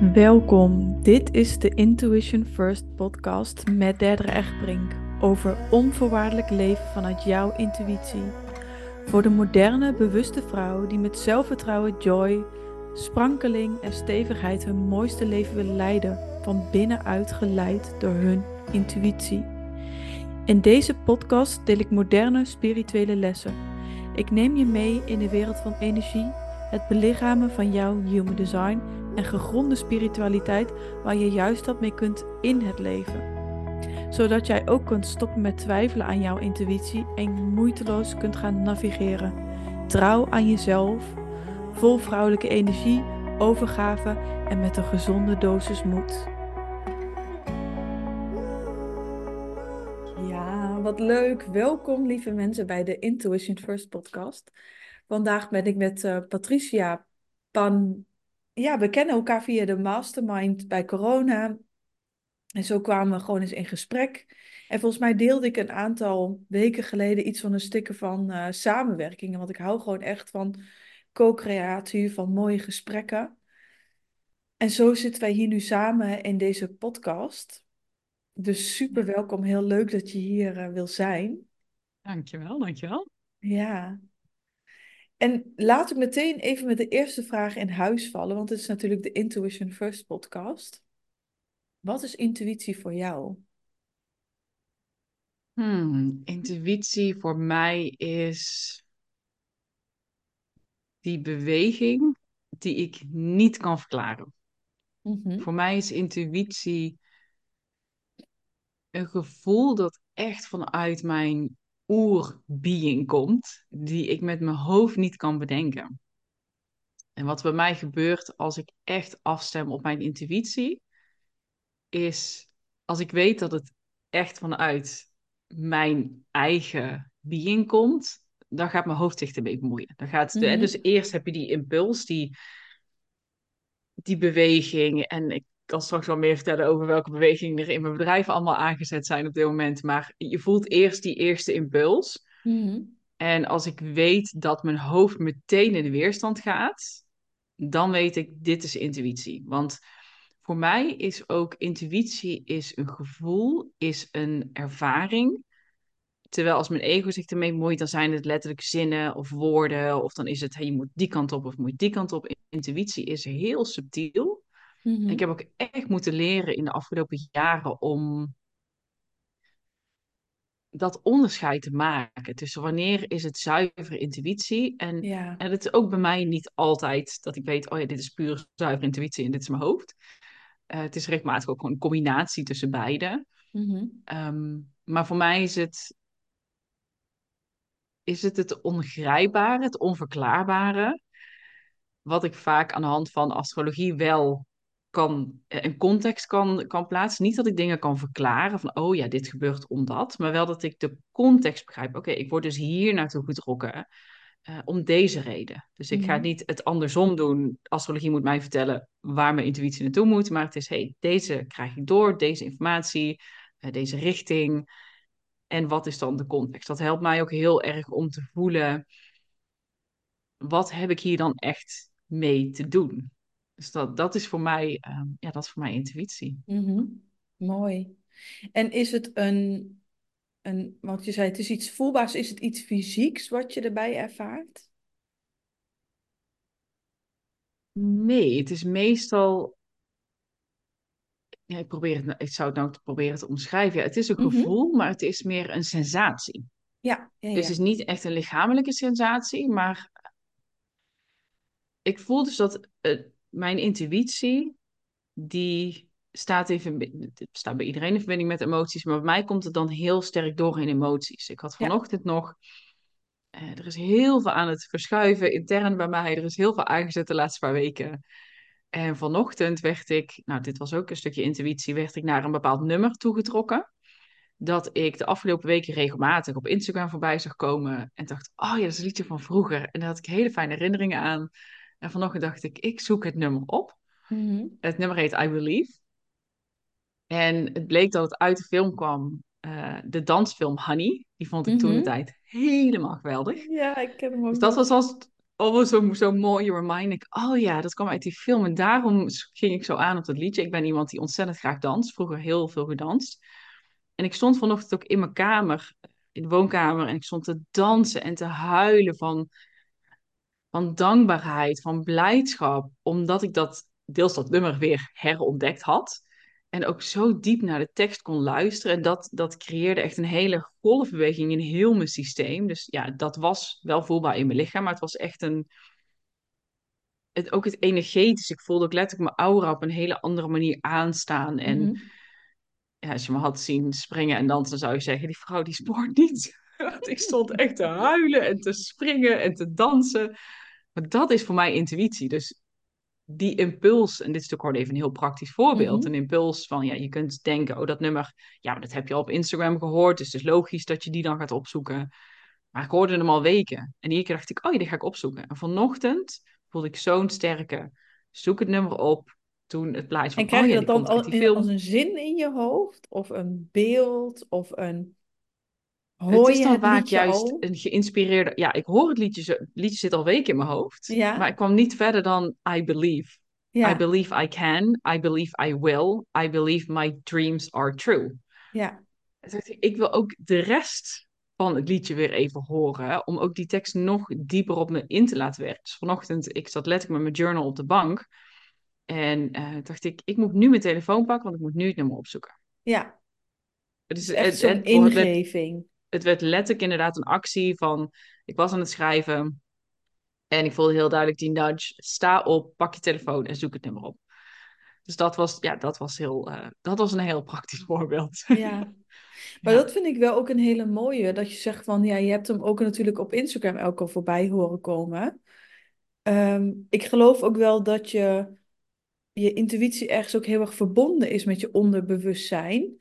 Welkom, dit is de Intuition First podcast met Derdere Echtbrink over onvoorwaardelijk leven vanuit jouw intuïtie. Voor de moderne, bewuste vrouw die met zelfvertrouwen, joy, sprankeling en stevigheid hun mooiste leven wil leiden, van binnenuit geleid door hun intuïtie. In deze podcast deel ik moderne spirituele lessen. Ik neem je mee in de wereld van energie, het belichamen van jouw human design en gegronde spiritualiteit waar je juist wat mee kunt in het leven. Zodat jij ook kunt stoppen met twijfelen aan jouw intuïtie en moeiteloos kunt gaan navigeren. Trouw aan jezelf, vol vrouwelijke energie, overgave en met een gezonde dosis moed. Ja, wat leuk. Welkom lieve mensen bij de Intuition First podcast. Vandaag ben ik met uh, Patricia Pan ja, we kennen elkaar via de mastermind bij corona. En zo kwamen we gewoon eens in gesprek. En volgens mij deelde ik een aantal weken geleden iets van een sticker van uh, samenwerkingen. Want ik hou gewoon echt van co-creatie, van mooie gesprekken. En zo zitten wij hier nu samen in deze podcast. Dus super welkom. Heel leuk dat je hier uh, wil zijn. Dankjewel, dankjewel. Ja, en laat ik meteen even met de eerste vraag in huis vallen, want het is natuurlijk de Intuition First podcast. Wat is intuïtie voor jou? Hmm, intuïtie voor mij is die beweging die ik niet kan verklaren. Mhm. Voor mij is intuïtie een gevoel dat echt vanuit mijn oerbeing komt, die ik met mijn hoofd niet kan bedenken. En wat bij mij gebeurt als ik echt afstem op mijn intuïtie, is als ik weet dat het echt vanuit mijn eigen being komt, dan gaat mijn hoofd zich ermee bemoeien. Dan gaat, Mhm. Dus eerst heb je die impuls, die, die beweging. En ik kan straks wel meer vertellen over welke bewegingen er in mijn bedrijf allemaal aangezet zijn op dit moment. Maar je voelt eerst die eerste impuls. Mhm. En als ik weet dat mijn hoofd meteen in de weerstand gaat, dan weet ik, dit is intuïtie. Want voor mij is ook intuïtie is een gevoel, is een ervaring. Terwijl als mijn ego zich ermee bemoeit, dan zijn het letterlijk zinnen of woorden. Of dan is het, hey, je moet die kant op of moet die kant op. Intuïtie is heel subtiel. Mhm. Ik heb ook echt moeten leren in de afgelopen jaren om dat onderscheid te maken tussen wanneer is het zuivere intuïtie en, Ja. en het is ook bij mij niet altijd dat ik weet, oh ja, dit is puur zuivere intuïtie en dit is mijn hoofd. Uh, het is regelmatig ook gewoon een combinatie tussen beide. Mhm. Um, maar voor mij is het, is het het ongrijpbare, het onverklaarbare, wat ik vaak aan de hand van astrologie wel kan, een context kan, kan plaatsen. Niet dat ik dingen kan verklaren van, oh ja, dit gebeurt omdat, maar wel dat ik de context begrijp. Oké, ik word dus hier naartoe getrokken uh, om deze reden. Dus ik Mhm. ga niet het andersom doen. Astrologie moet mij vertellen waar mijn intuïtie naartoe moet, maar het is, hey, deze krijg ik door, deze informatie, uh, deze richting. En wat is dan de context? Dat helpt mij ook heel erg om te voelen, wat heb ik hier dan echt mee te doen? Dus dat, dat is voor mij, uh, ja, dat is voor mij intuïtie. Mhm. Mooi. En is het een, een, want je zei het is iets voelbaars, is het iets fysieks wat je erbij ervaart? Nee, het is meestal. Ja, ik, probeer het, ik zou het nou proberen te omschrijven. Ja, het is een Mhm. gevoel, maar het is meer een sensatie. Ja, ja, Dus ja. het is niet echt een lichamelijke sensatie, maar ik voel dus dat uh, mijn intuïtie, die staat even, het staat bij iedereen in verbinding met emoties, maar bij mij komt het dan heel sterk door in emoties. Ik had Ja. vanochtend nog, uh, er is heel veel aan het verschuiven intern bij mij, er is heel veel aangezet de laatste paar weken. En vanochtend werd ik, nou dit was ook een stukje intuïtie, werd ik naar een bepaald nummer toegetrokken. Dat ik de afgelopen weken regelmatig op Instagram voorbij zag komen. En dacht, oh ja, dat is een liedje van vroeger. En daar had ik hele fijne herinneringen aan. En vanochtend dacht ik, ik zoek het nummer op. Mhm. Het nummer heet I Believe. En het bleek dat het uit de film kwam, uh, de dansfilm Honey. Die vond ik toen de Mhm. tijd helemaal geweldig. Ja, ik ken hem ook Dus dat was als oh, zo, zo mooi remind ik. Oh ja, dat kwam uit die film. En daarom ging ik zo aan op dat liedje. Ik ben iemand die ontzettend graag danst. Vroeger heel veel gedanst. En ik stond vanochtend ook in mijn kamer, in de woonkamer. En ik stond te dansen en te huilen van, van dankbaarheid, van blijdschap. Omdat ik dat, deels dat nummer weer herontdekt had. En ook zo diep naar de tekst kon luisteren. En dat, dat creëerde echt een hele golfbeweging in heel mijn systeem. Dus ja, dat was wel voelbaar in mijn lichaam. Maar het was echt een. Het, ook het energetisch. Ik voelde ook letterlijk mijn aura op een hele andere manier aanstaan. En Mhm. ja, als je me had zien springen en dansen, dan zou je zeggen: die vrouw die sport niet. Ik stond echt te huilen en te springen en te dansen. Maar dat is voor mij intuïtie. Dus die impuls, en dit is natuurlijk gewoon even een heel praktisch voorbeeld, Mhm. een impuls van, ja, je kunt denken, oh, dat nummer, ja, maar dat heb je al op Instagram gehoord, dus het is logisch dat je die dan gaat opzoeken. Maar ik hoorde hem al weken. En iedere keer dacht ik, oh, ja, die ga ik opzoeken. En vanochtend voelde ik zo'n sterke, zoek het nummer op, toen het plaatje En van, krijg oh je ja, dat dan al als een zin in je hoofd? Of een beeld? Of een... Het Hoor is je dan het vaak juist al? een geïnspireerde, ja, ik hoor het liedje, het liedje zit al weken in mijn hoofd, maar ik kwam niet verder dan I believe. I believe I can. I believe I will. I believe my dreams are true. ja. Ik, ik wil ook de rest van het liedje weer even horen. Om ook die tekst nog dieper op me in te laten werken. Dus vanochtend, ik zat letterlijk met mijn journal op de bank. En eh, dacht ik, ik moet nu mijn telefoon pakken, want ik moet nu het nummer opzoeken. Ja, Het, het is, is echt het, zo'n het, het, ingeving. Het werd letterlijk inderdaad een actie van... Ik was aan het schrijven en ik voelde heel duidelijk die nudge. Sta op, pak je telefoon en zoek het nummer op. Dus dat was, ja, dat was, heel, eh, dat was een heel praktisch voorbeeld. Ja, maar ja, dat vind ik wel ook een hele mooie. Dat je zegt van, ja, je hebt hem ook natuurlijk op Instagram elke keer voorbij horen komen. Ehm, ik geloof ook wel dat je, je intuïtie ergens ook heel erg verbonden is met je onderbewustzijn.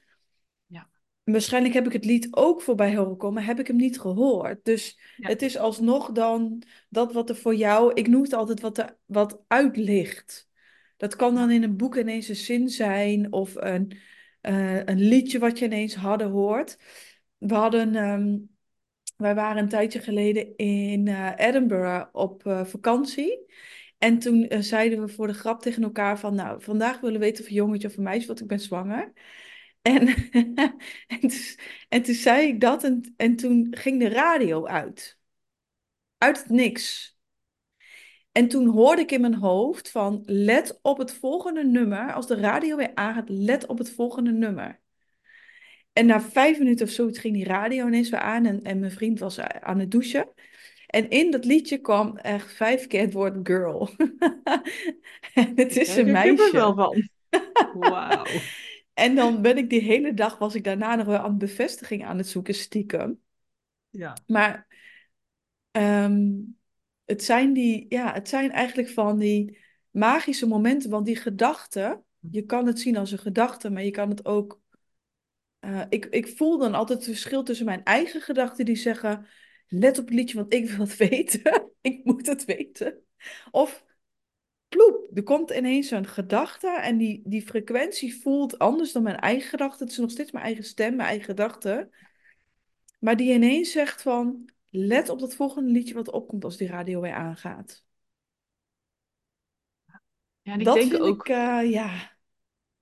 Waarschijnlijk heb ik het lied ook voorbij horen komen, heb ik hem niet gehoord. Dus ja, het is alsnog dan dat wat er voor jou, ik noem het altijd wat, er, wat uitlicht. Dat kan dan in een boek ineens een zin zijn of een, eh, een liedje wat je ineens hadden hoort. We hadden, ehm, wij waren een tijdje geleden in eh, Edinburgh op eh, vakantie. En toen zeiden we voor de grap tegen elkaar van, nou, vandaag willen we weten of een jongetje of een meisje, want ik ben zwanger. En, en, toen, en toen zei ik dat en, en toen ging de radio uit. Uit het niks. En toen hoorde ik in mijn hoofd van, let op het volgende nummer. Als de radio weer aangaat, let op het volgende nummer. En na vijf minuten of zoiets ging die radio ineens weer aan en, en mijn vriend was aan het douchen. En in dat liedje kwam echt vijf keer het woord girl. en het Ik is een er kippenvel meisje. van. Wauw. En dan ben ik die hele dag, was ik daarna nog wel aan bevestiging aan het zoeken, stiekem. Ja. Maar ehm, het zijn die, ja, het zijn eigenlijk van die magische momenten, want die gedachten, je kan het zien als een gedachte, maar je kan het ook. eh, ik, ik voel dan altijd het verschil tussen mijn eigen gedachten die zeggen: let op het liedje, want ik wil het weten. ik moet het weten. Of ploep, er komt ineens zo'n gedachte en die, die frequentie voelt anders dan mijn eigen gedachte. Het is nog steeds mijn eigen stem, mijn eigen gedachte. Maar die ineens zegt van, let op dat volgende liedje wat opkomt als die radio weer aangaat. Ja, en ik Dat denk vind ik, ook, eh, ja,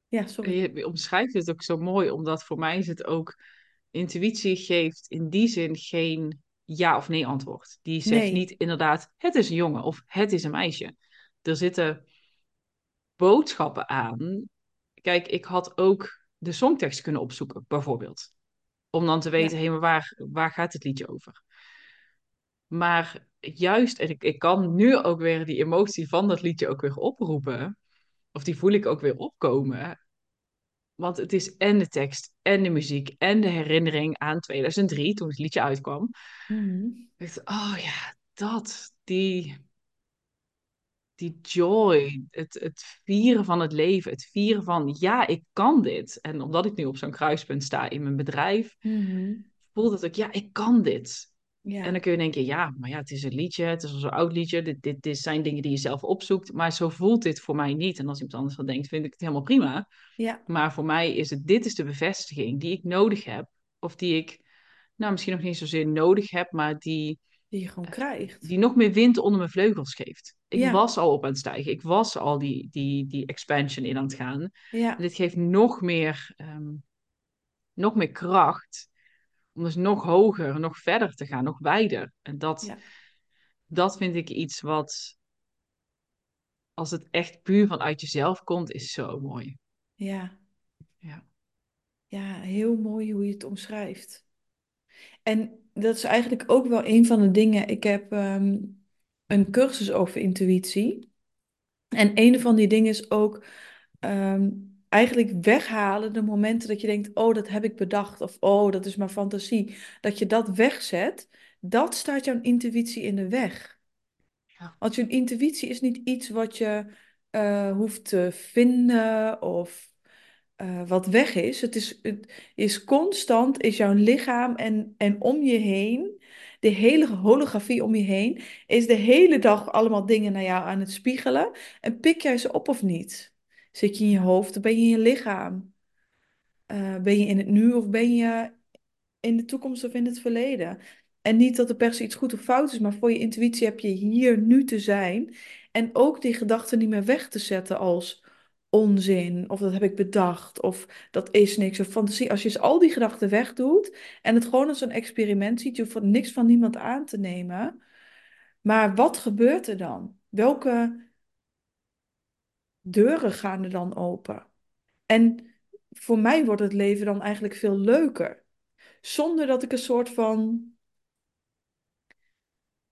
ja, sorry. je omschrijft het ook zo mooi, omdat voor mij is het ook, intuïtie geeft in die zin geen ja of nee antwoord. Die zegt Nee. niet inderdaad, het is een jongen of het is een meisje. Er zitten boodschappen aan. Kijk, ik had ook de songtekst kunnen opzoeken, bijvoorbeeld. Om dan te weten, Ja. hé, maar waar, waar gaat het liedje over? Maar juist, en ik, ik kan nu ook weer die emotie van dat liedje ook weer oproepen. Of die voel ik ook weer opkomen. Want het is en de tekst, en de muziek, en de herinnering aan 2003, toen het liedje uitkwam. Mhm. Ik dacht, oh ja, dat, die, die joy, het, het vieren van het leven, het vieren van, ja, ik kan dit. En omdat ik nu op zo'n kruispunt sta in mijn bedrijf, Mhm. voelt het ook, ja, ik kan dit. En dan kun je denken, ja, maar ja, het is een liedje, het is al zo'n oud liedje, dit, dit, dit zijn dingen die je zelf opzoekt, maar zo voelt dit voor mij niet. En als iemand anders dat denkt, vind ik het helemaal prima. Ja. Maar voor mij is het, dit is de bevestiging die ik nodig heb, of die ik, nou misschien nog niet zozeer nodig heb, maar die Die je gewoon krijgt. die nog meer wind onder mijn vleugels geeft. Ik Ja. was al op aan het stijgen. Ik was al die, die, die expansion in aan het gaan. Ja, En dit geeft nog meer, ehm, nog meer kracht om dus nog hoger, nog verder te gaan, nog wijder. En dat, Ja. dat vind ik iets wat, als het echt puur vanuit jezelf komt, is zo mooi. ja. Ja. Ja, heel mooi hoe je het omschrijft. En dat is eigenlijk ook wel een van de dingen. Ik heb ehm, een cursus over intuïtie. En een van die dingen is ook ehm, eigenlijk weghalen de momenten dat je denkt, oh, dat heb ik bedacht. Of oh, dat is mijn fantasie. Dat je dat wegzet, dat staat jouw intuïtie in de weg. Ja. Want je intuïtie is niet iets wat je eh, hoeft te vinden of eh, wat weg is. Het is, het is constant, is jouw lichaam en, en om je heen, de hele holografie om je heen, is de hele dag allemaal dingen naar jou aan het spiegelen. En pik jij ze op of niet? Zit je in je hoofd of ben je in je lichaam? Eh, ben je in het nu of ben je in de toekomst of in het verleden? En niet dat er per se iets goed of fout is, maar voor je intuïtie heb je hier nu te zijn. En ook die gedachten niet meer weg te zetten als onzin, of dat heb ik bedacht, of dat is niks, of fantasie. Als je al die gedachten wegdoet en het gewoon als een experiment ziet, je hoeft niks van niemand aan te nemen. Maar wat gebeurt er dan? Welke deuren gaan er dan open? En voor mij wordt het leven dan eigenlijk veel leuker. Zonder dat ik een soort van.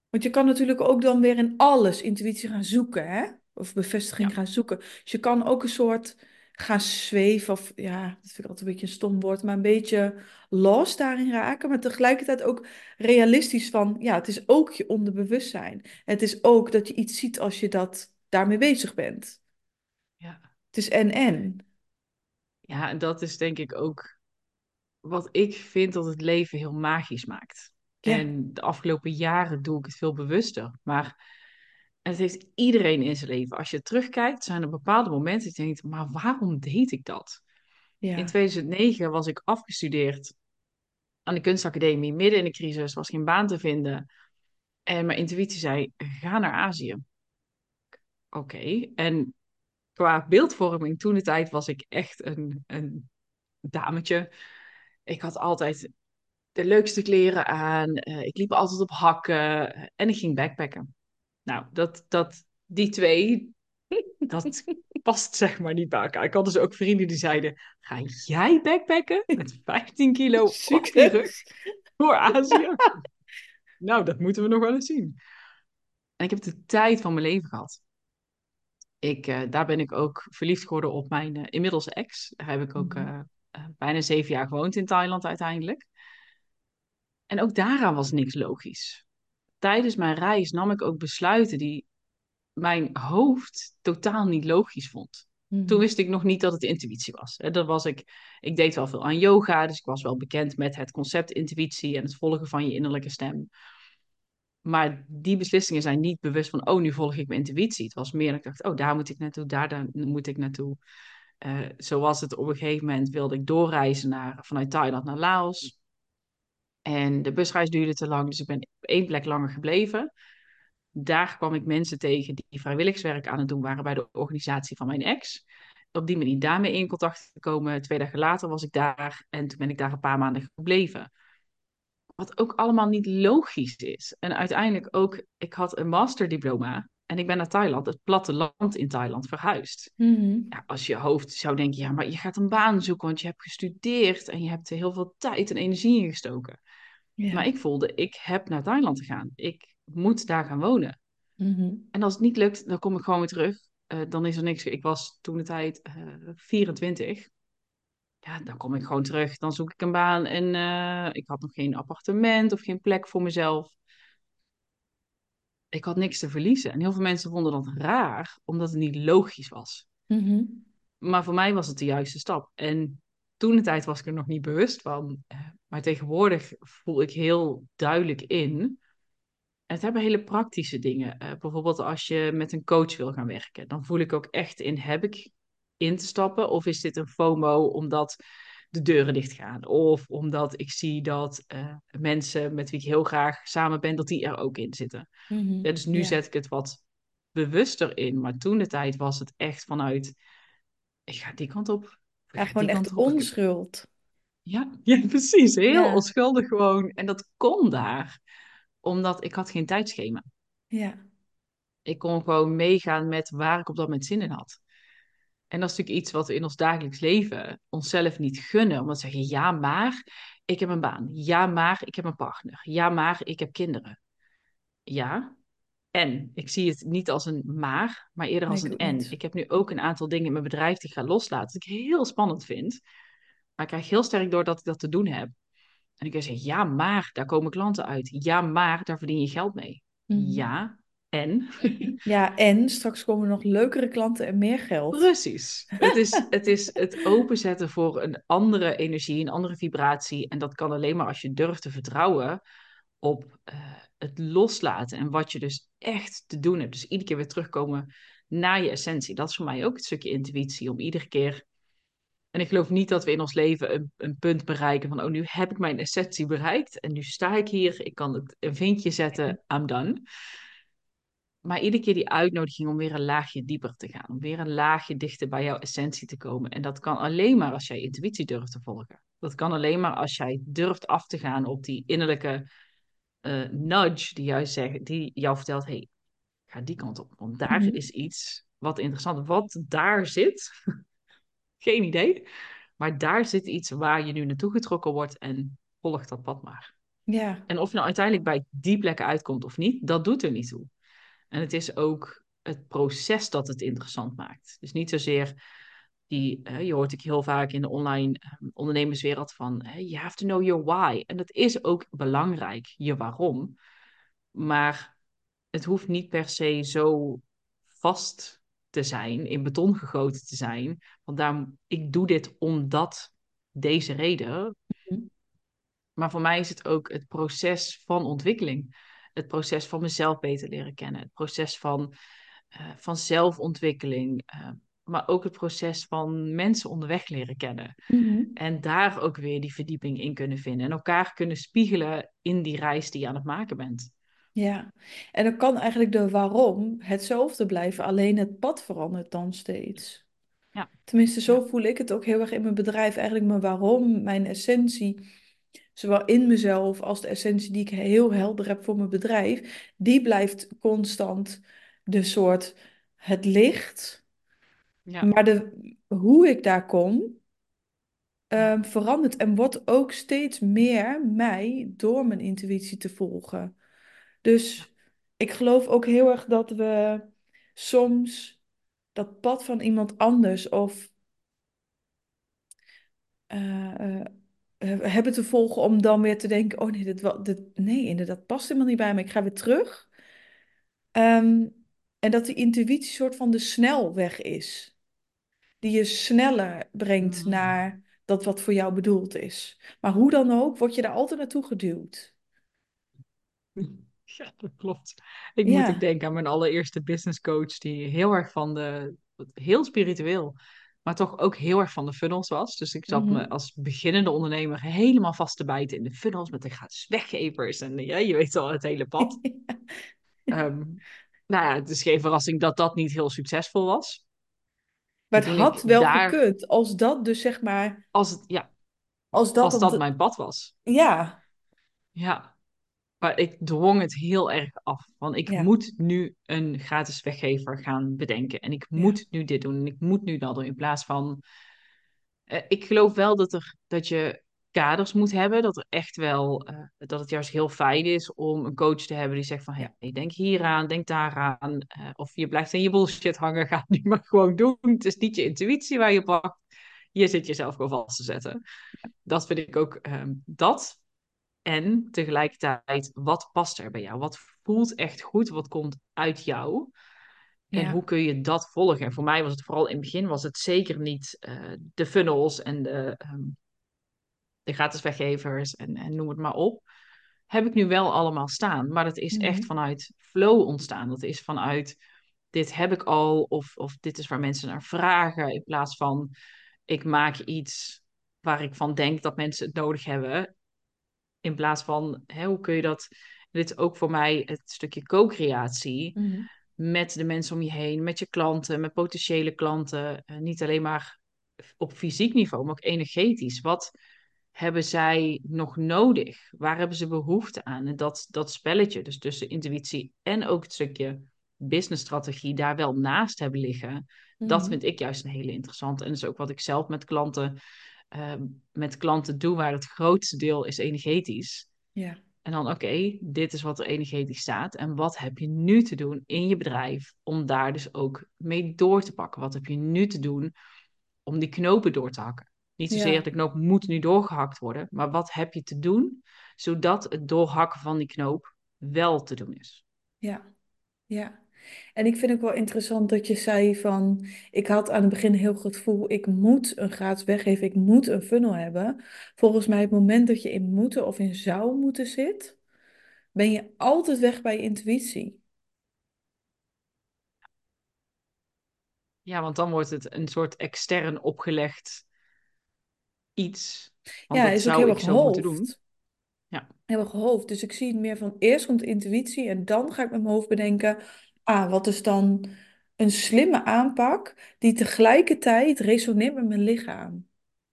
Want je kan natuurlijk ook dan weer in alles intuïtie gaan zoeken, hè? Of bevestiging Ja. gaan zoeken. Dus je kan ook een soort gaan zweven, of ja, dat vind ik altijd een beetje een stom woord, maar een beetje los daarin raken. Maar tegelijkertijd ook realistisch van, ja, het is ook je onderbewustzijn. Het is ook dat je iets ziet als je dat daarmee bezig bent. Ja. Het is en-en. ja, en dat is denk ik ook wat ik vind dat het leven heel magisch maakt. Ja. En de afgelopen jaren doe ik het veel bewuster. Maar het heeft iedereen in zijn leven. Als je terugkijkt, zijn er bepaalde momenten dat je denkt, maar waarom deed ik dat? Ja. In 2009 was ik afgestudeerd aan de kunstacademie, midden in de crisis, was geen baan te vinden. En mijn intuïtie zei, ga naar Azië. Oké, en qua beeldvorming toen de tijd was ik echt een, een dametje. Ik had altijd de leukste kleren aan. eh, ik liep altijd op hakken en ik ging backpacken. Nou, dat, dat, die twee, dat past zeg maar niet bij elkaar. Ik had dus ook vrienden die zeiden, ga jij backpacken met 15 kilo rug voor Azië? nou, dat moeten we nog wel eens zien. En ik heb de tijd van mijn leven gehad. Ik, eh, daar ben ik ook verliefd geworden op mijn eh, inmiddels ex. Daar heb ik ook Mhm. eh, bijna zeven jaar gewoond in Thailand uiteindelijk. En ook daaraan was niks logisch. Tijdens mijn reis nam ik ook besluiten die mijn hoofd totaal niet logisch vond. Mhm. Toen wist ik nog niet dat het intuïtie was. Dat was ik, ik deed wel veel aan yoga, dus ik was wel bekend met het concept intuïtie en het volgen van je innerlijke stem. Maar die beslissingen zijn niet bewust van, oh, nu volg ik mijn intuïtie. Het was meer dat ik dacht, oh, daar moet ik naartoe, daar, daar moet ik naartoe. Eh, zo was het op een gegeven moment, wilde ik doorreizen naar, vanuit Thailand naar Laos. En de busreis duurde te lang, dus ik ben op één plek langer gebleven. Daar kwam ik mensen tegen die vrijwilligerswerk aan het doen waren bij de organisatie van mijn ex. Op die manier daarmee in contact gekomen. Twee dagen later was ik daar en toen ben ik daar een paar maanden gebleven. Wat ook allemaal niet logisch is. En uiteindelijk ook, ik had een masterdiploma en ik ben naar Thailand, het platteland in Thailand, verhuisd. Mhm. Ja, als je hoofd zou denken, ja, maar je gaat een baan zoeken, want je hebt gestudeerd en je hebt er heel veel tijd en energie in gestoken. Ja. Maar ik voelde, ik heb naar Thailand te gaan. Ik moet daar gaan wonen. Mhm. En als het niet lukt, dan kom ik gewoon weer terug. Eh, dan is er niks. Ik was toen de tijd eh 24. Ja, dan kom ik gewoon terug. Dan zoek ik een baan en eh, ik had nog geen appartement of geen plek voor mezelf. Ik had niks te verliezen. En heel veel mensen vonden dat raar, omdat het niet logisch was. Mhm. Maar voor mij was het de juiste stap. En toen de tijd was ik er nog niet bewust van. Eh, Maar tegenwoordig voel ik heel duidelijk in. Het hebben hele praktische dingen. Eh, bijvoorbeeld als je met een coach wil gaan werken. Dan voel ik ook echt in, heb ik in te stappen? Of is dit een FOMO omdat de deuren dicht gaan. Of omdat ik zie dat uh, mensen met wie ik heel graag samen ben, dat die er ook in zitten. Mhm. Ja, dus nu Ja. zet ik het wat bewuster in. Maar toen de tijd was het echt vanuit, ik ga die kant op. Ja, gewoon echt onschuld. Ja, ja, precies. Heel Ja. onschuldig gewoon. En dat kon daar. Omdat ik had geen tijdschema. Ja. Ik kon gewoon meegaan met waar ik op dat moment zin in had. En dat is natuurlijk iets wat we in ons dagelijks leven onszelf niet gunnen. Omdat we zeggen, ja, maar ik heb een baan. Ja, maar ik heb een partner. Ja, maar ik heb kinderen. Ja, en. Ik zie het niet als een maar, maar eerder als een en. niet. Ik heb nu ook een aantal dingen in mijn bedrijf die ik ga loslaten. Dat ik heel spannend vind. Maar ik krijg heel sterk door dat ik dat te doen heb. En ik kan zeggen, ja, maar daar komen klanten uit. Ja, maar daar verdien je geld mee. Mhm. Ja, en? Ja, en straks komen er nog leukere klanten en meer geld. Precies. Het is, het is het openzetten voor een andere energie, een andere vibratie. En dat kan alleen maar als je durft te vertrouwen op eh, het loslaten. En wat je dus echt te doen hebt. Dus iedere keer weer terugkomen naar je essentie. Dat is voor mij ook het stukje intuïtie. Om iedere keer. En ik geloof niet dat we in ons leven een, een punt bereiken van, oh, nu heb ik mijn essentie bereikt. En nu sta ik hier. Ik kan het, een vinkje zetten. I'm done. Maar iedere keer die uitnodiging om weer een laagje dieper te gaan. Om weer een laagje dichter bij jouw essentie te komen. En dat kan alleen maar als jij intuïtie durft te volgen. Dat kan alleen maar als jij durft af te gaan op die innerlijke eh, nudge die, jou zegt, die jou vertelt: hey, ga die kant op. Want daar Mhm. is iets wat interessant is. Wat daar zit, geen idee. Maar daar zit iets waar je nu naartoe getrokken wordt en volg dat pad maar. Ja. En of je nou uiteindelijk bij die plekken uitkomt of niet, dat doet er niet toe. En het is ook het proces dat het interessant maakt. Dus niet zozeer die, je hoort ik heel vaak in de online eh, ondernemerswereld van, eh, you have to know your why. En dat is ook belangrijk, je waarom. Maar het hoeft niet per se zo vast te zijn, in beton gegoten te zijn. Want daarom, ik doe dit omdat deze reden. Mhm. Maar voor mij is het ook het proces van ontwikkeling. Het proces van mezelf beter leren kennen. Het proces van, eh, van zelfontwikkeling. eh, maar ook het proces van mensen onderweg leren kennen. Mhm. En daar ook weer die verdieping in kunnen vinden. En elkaar kunnen spiegelen in die reis die je aan het maken bent. Ja. En dan kan eigenlijk de waarom hetzelfde blijven, alleen het pad verandert dan steeds. Ja. Tenminste, zo voel ik het ook heel erg in mijn bedrijf. Eigenlijk mijn waarom, mijn essentie, zowel in mezelf als de essentie die ik heel helder heb voor mijn bedrijf, die blijft constant de soort het licht. Ja. Maar de, hoe ik daar kom, ehm, verandert en wordt ook steeds meer mij door mijn intuïtie te volgen. Dus ik geloof ook heel erg dat we soms dat pad van iemand anders of eh, eh, hebben te volgen om dan weer te denken, oh nee, dit, wa- dit, nee, inderdaad, past helemaal niet bij me. Ik ga weer terug. Ehm, en dat die intuïtie soort van de snelweg is. Die je sneller brengt Mm. naar dat wat voor jou bedoeld is. Maar hoe dan ook, word je daar altijd naartoe geduwd. Ja, dat klopt. Ik moet Ja. ook denken aan mijn allereerste business coach, die heel erg van de, heel spiritueel, maar toch ook heel erg van de funnels was. Dus ik zat me Mhm. als beginnende ondernemer helemaal vast te bijten in de funnels met de gratis weggevers. En ja, je weet al het hele pad. Ehm, nou ja, het is geen verrassing dat dat niet heel succesvol was. Maar het had wel daar, gekund als dat dus zeg maar, als het, ja, als dat als dat mijn pad was. ja, Ja, maar ik dwong het heel erg af. Want ik ja, moet nu een gratis weggever gaan bedenken. En ik ja, moet nu dit doen. En ik moet nu dat doen. In plaats van. eh, ik geloof wel dat, er, dat je kaders moet hebben. Dat er echt wel. eh, dat het juist heel fijn is om een coach te hebben die zegt van. ja, Hey, denk hieraan, denk daaraan. eh, of je blijft in je bullshit hangen. Ga het nu maar gewoon doen. Het is niet je intuïtie waar je pakt. Je zit jezelf gewoon vast te zetten. Dat vind ik ook. ehm, dat. En tegelijkertijd, wat past er bij jou? Wat voelt echt goed? Wat komt uit jou? En ja, hoe kun je dat volgen? En voor mij was het vooral in het begin was het zeker niet eh, de funnels en de, ehm, de gratis weggevers en, en noem het maar op. Heb ik nu wel allemaal staan. Maar dat is echt mhm, vanuit flow ontstaan. Dat is vanuit dit heb ik al of, of dit is waar mensen naar vragen. In plaats van ik maak iets waar ik van denk dat mensen het nodig hebben. In plaats van, hè, hoe kun je dat... Dit is ook voor mij het stukje co-creatie Mhm. met de mensen om je heen, met je klanten, met potentiële klanten. Eh, niet alleen maar op fysiek niveau, maar ook energetisch. Wat hebben zij nog nodig? Waar hebben ze behoefte aan? En dat, dat spelletje, dus tussen intuïtie en ook het stukje businessstrategie, daar wel naast hebben liggen. Dat Mhm. vind ik juist een hele interessante. En dat is ook wat ik zelf met klanten, eh, met klanten doe, waar het grootste deel is energetisch. Ja. En dan, oké, dit is wat er energetisch staat. En wat heb je nu te doen in je bedrijf om daar dus ook mee door te pakken? Wat heb je nu te doen om die knopen door te hakken? Niet zozeer Ja. de knoop moet nu doorgehakt worden, maar wat heb je te doen zodat het doorhakken van die knoop wel te doen is? Ja. Ja. En ik vind ook wel interessant dat je zei van, ik had aan het begin heel goed gevoel, ik moet een gratis weggeven, ik moet een funnel hebben. Volgens mij, het moment dat je in moeten of in zou moeten zit, ben je altijd weg bij je intuïtie. Ja, want dan wordt het een soort extern opgelegd iets. Ja, dat is ook heel erg doen. hoofd. Ja. Heel erg hoofd. Dus ik zie het meer van, eerst komt intuïtie en dan ga ik met mijn hoofd bedenken, ah, wat is dan een slimme aanpak die tegelijkertijd resoneert met mijn lichaam.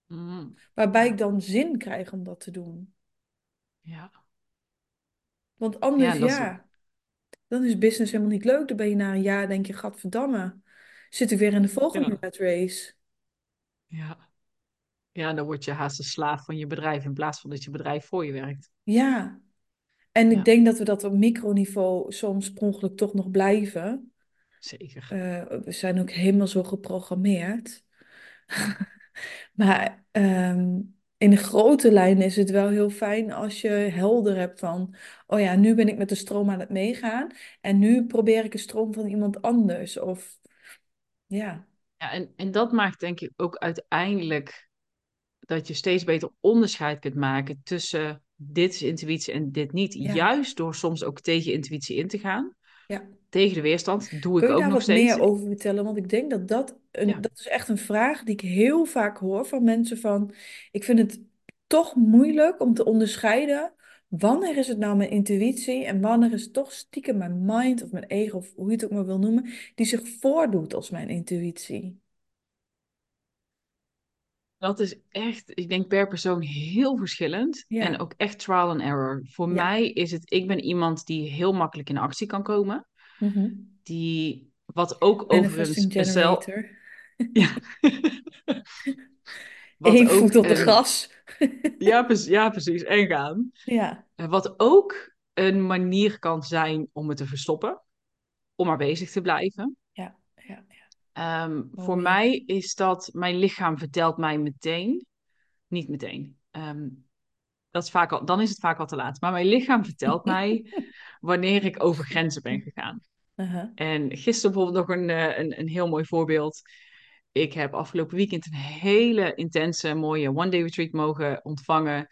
Mm, Waarbij ik dan zin krijg om dat te doen. ja. Want anders, is, ja, dan is business helemaal niet leuk. Dan ben je na een jaar, denk je, gadverdamme, zit ik weer in de volgende ja. race. Ja. Ja, dan word je haast een slaaf van je bedrijf in plaats van dat je bedrijf voor je werkt. Ja, en ik denk dat we dat op microniveau soms per ongeluk toch nog blijven. zeker. Eh, we zijn ook helemaal zo geprogrammeerd. Maar ehm, in de grote lijnen is het wel heel fijn als je helder hebt van, oh ja, nu ben ik met de stroom aan het meegaan en nu probeer ik een stroom van iemand anders. Of ja, Ja, en, en dat maakt denk ik ook uiteindelijk dat je steeds beter onderscheid kunt maken tussen dit is intuïtie en dit niet. ja, Juist door soms ook tegen intuïtie in te gaan. ja. Tegen de weerstand doe ik Kun je ook daar nog wat meer steeds. over vertellen? Want ik denk dat dat, een, Ja, dat is echt een vraag die ik heel vaak hoor van mensen van, ik vind het toch moeilijk om te onderscheiden, wanneer is het nou mijn intuïtie en wanneer is het toch stiekem mijn mind of mijn ego, of hoe je het ook maar wil noemen, die zich voordoet als mijn intuïtie. Dat is echt, ik denk per persoon heel verschillend. En ook echt trial and error. Voor ja. mij is het, ik ben iemand die heel makkelijk in actie kan komen. Mhm. Die, wat ook overigens generator. ja. Wat Eén ook voet op de een, gas. ja, precies, ja, precies, en gaan. Ja, Eh, Wat ook een manier kan zijn om het te verstoppen, om maar bezig te blijven. Ehm, voor mij is dat, mijn lichaam vertelt mij meteen, niet meteen, ehm, dat is vaak al, dan is het vaak al te laat, maar mijn lichaam vertelt mij wanneer ik over grenzen ben gegaan. Aha. En gisteren bijvoorbeeld nog een, eh, een, een heel mooi voorbeeld. Ik heb afgelopen weekend een hele intense, mooie one-day retreat mogen ontvangen.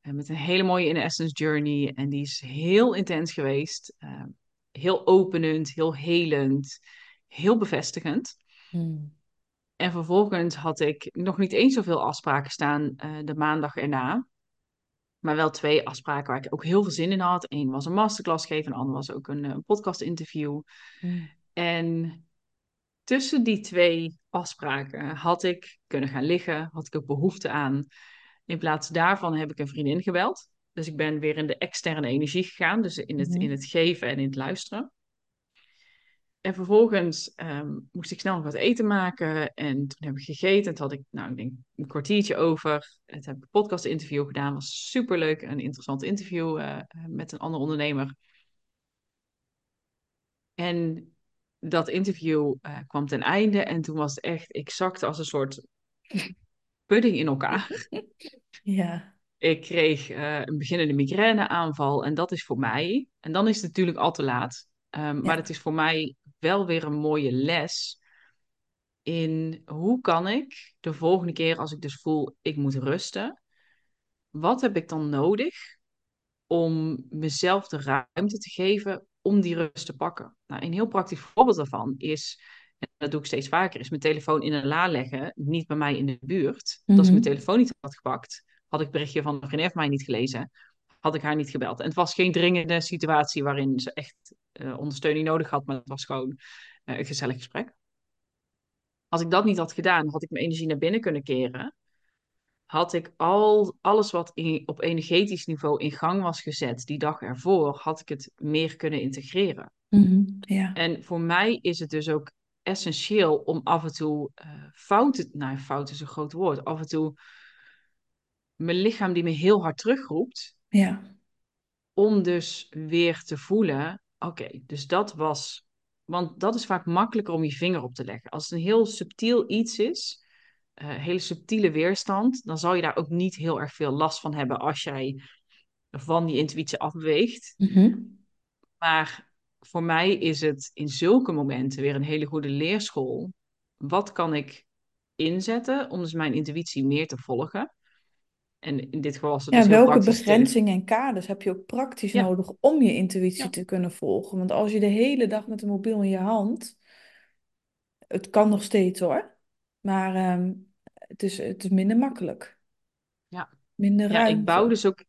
eh, met een hele mooie In Essence Journey. En die is heel intens geweest. eh, heel openend, heel helend, heel bevestigend. Hmm. En vervolgens had ik nog niet eens zoveel afspraken staan eh, de maandag erna. Maar wel twee afspraken waar ik ook heel veel zin in had. Eén was een masterclass geven, en de ander was ook een, eh, podcast interview. Hmm. En tussen die twee afspraken had ik kunnen gaan liggen, had ik ook behoefte aan. In plaats daarvan heb ik een vriendin gebeld. Dus ik ben weer in de externe energie gegaan, dus in het, in Mhm. het geven en in het luisteren. En vervolgens ehm, moest ik snel nog wat eten maken. En toen heb ik gegeten. En toen had ik, nou, ik denk een kwartiertje over. En toen heb ik een podcast interview gedaan. Was superleuk. Een interessant interview eh, met een andere ondernemer. En dat interview eh, kwam ten einde. En toen was het echt, ik zakte als een soort pudding in elkaar. Ja, Ik kreeg eh, een beginnende migraineaanval. En dat is voor mij, en dan is het natuurlijk al te laat. Ehm, maar het is voor mij wel weer een mooie les in hoe kan ik de volgende keer als ik dus voel ik moet rusten, wat heb ik dan nodig om mezelf de ruimte te geven om die rust te pakken? Nou, een heel praktisch voorbeeld daarvan is en dat doe ik steeds vaker, is mijn telefoon in een la leggen, niet bij mij in de buurt. Mhm. Als ik mijn telefoon niet had gepakt, had ik berichtje van van mij niet gelezen, had ik haar niet gebeld. En het was geen dringende situatie waarin ze echt uh, ondersteuning nodig had, maar het was gewoon uh, een gezellig gesprek. Als ik dat niet had gedaan, had ik mijn energie naar binnen kunnen keren. Had ik al alles wat in, op energetisch niveau in gang was gezet die dag ervoor, had ik het meer kunnen integreren. Mm ja. En voor mij is het dus ook essentieel om af en toe uh, fouten, nou fout is een groot woord, af en toe mijn lichaam die me heel hard terugroept. Ja. Om dus weer te voelen, oké, dus dat was, want dat is vaak makkelijker om je vinger op te leggen. Als het een heel subtiel iets is, uh, hele subtiele weerstand, dan zal je daar ook niet heel erg veel last van hebben als jij van die intuïtie afbeweegt. Mm -hmm. Maar voor mij is het in zulke momenten weer een hele goede leerschool. Wat kan ik inzetten om dus mijn intuïtie meer te volgen? En in dit geval was het ja, dus welke begrenzingen en kaders heb je ook praktisch Ja. nodig om je intuïtie Ja. te kunnen volgen? Want als je de hele dag met een mobiel in je hand, het kan nog steeds hoor, maar ehm, het, is, het is minder makkelijk. Ja. Minder Ja, ruimte. ik bouw dus ook,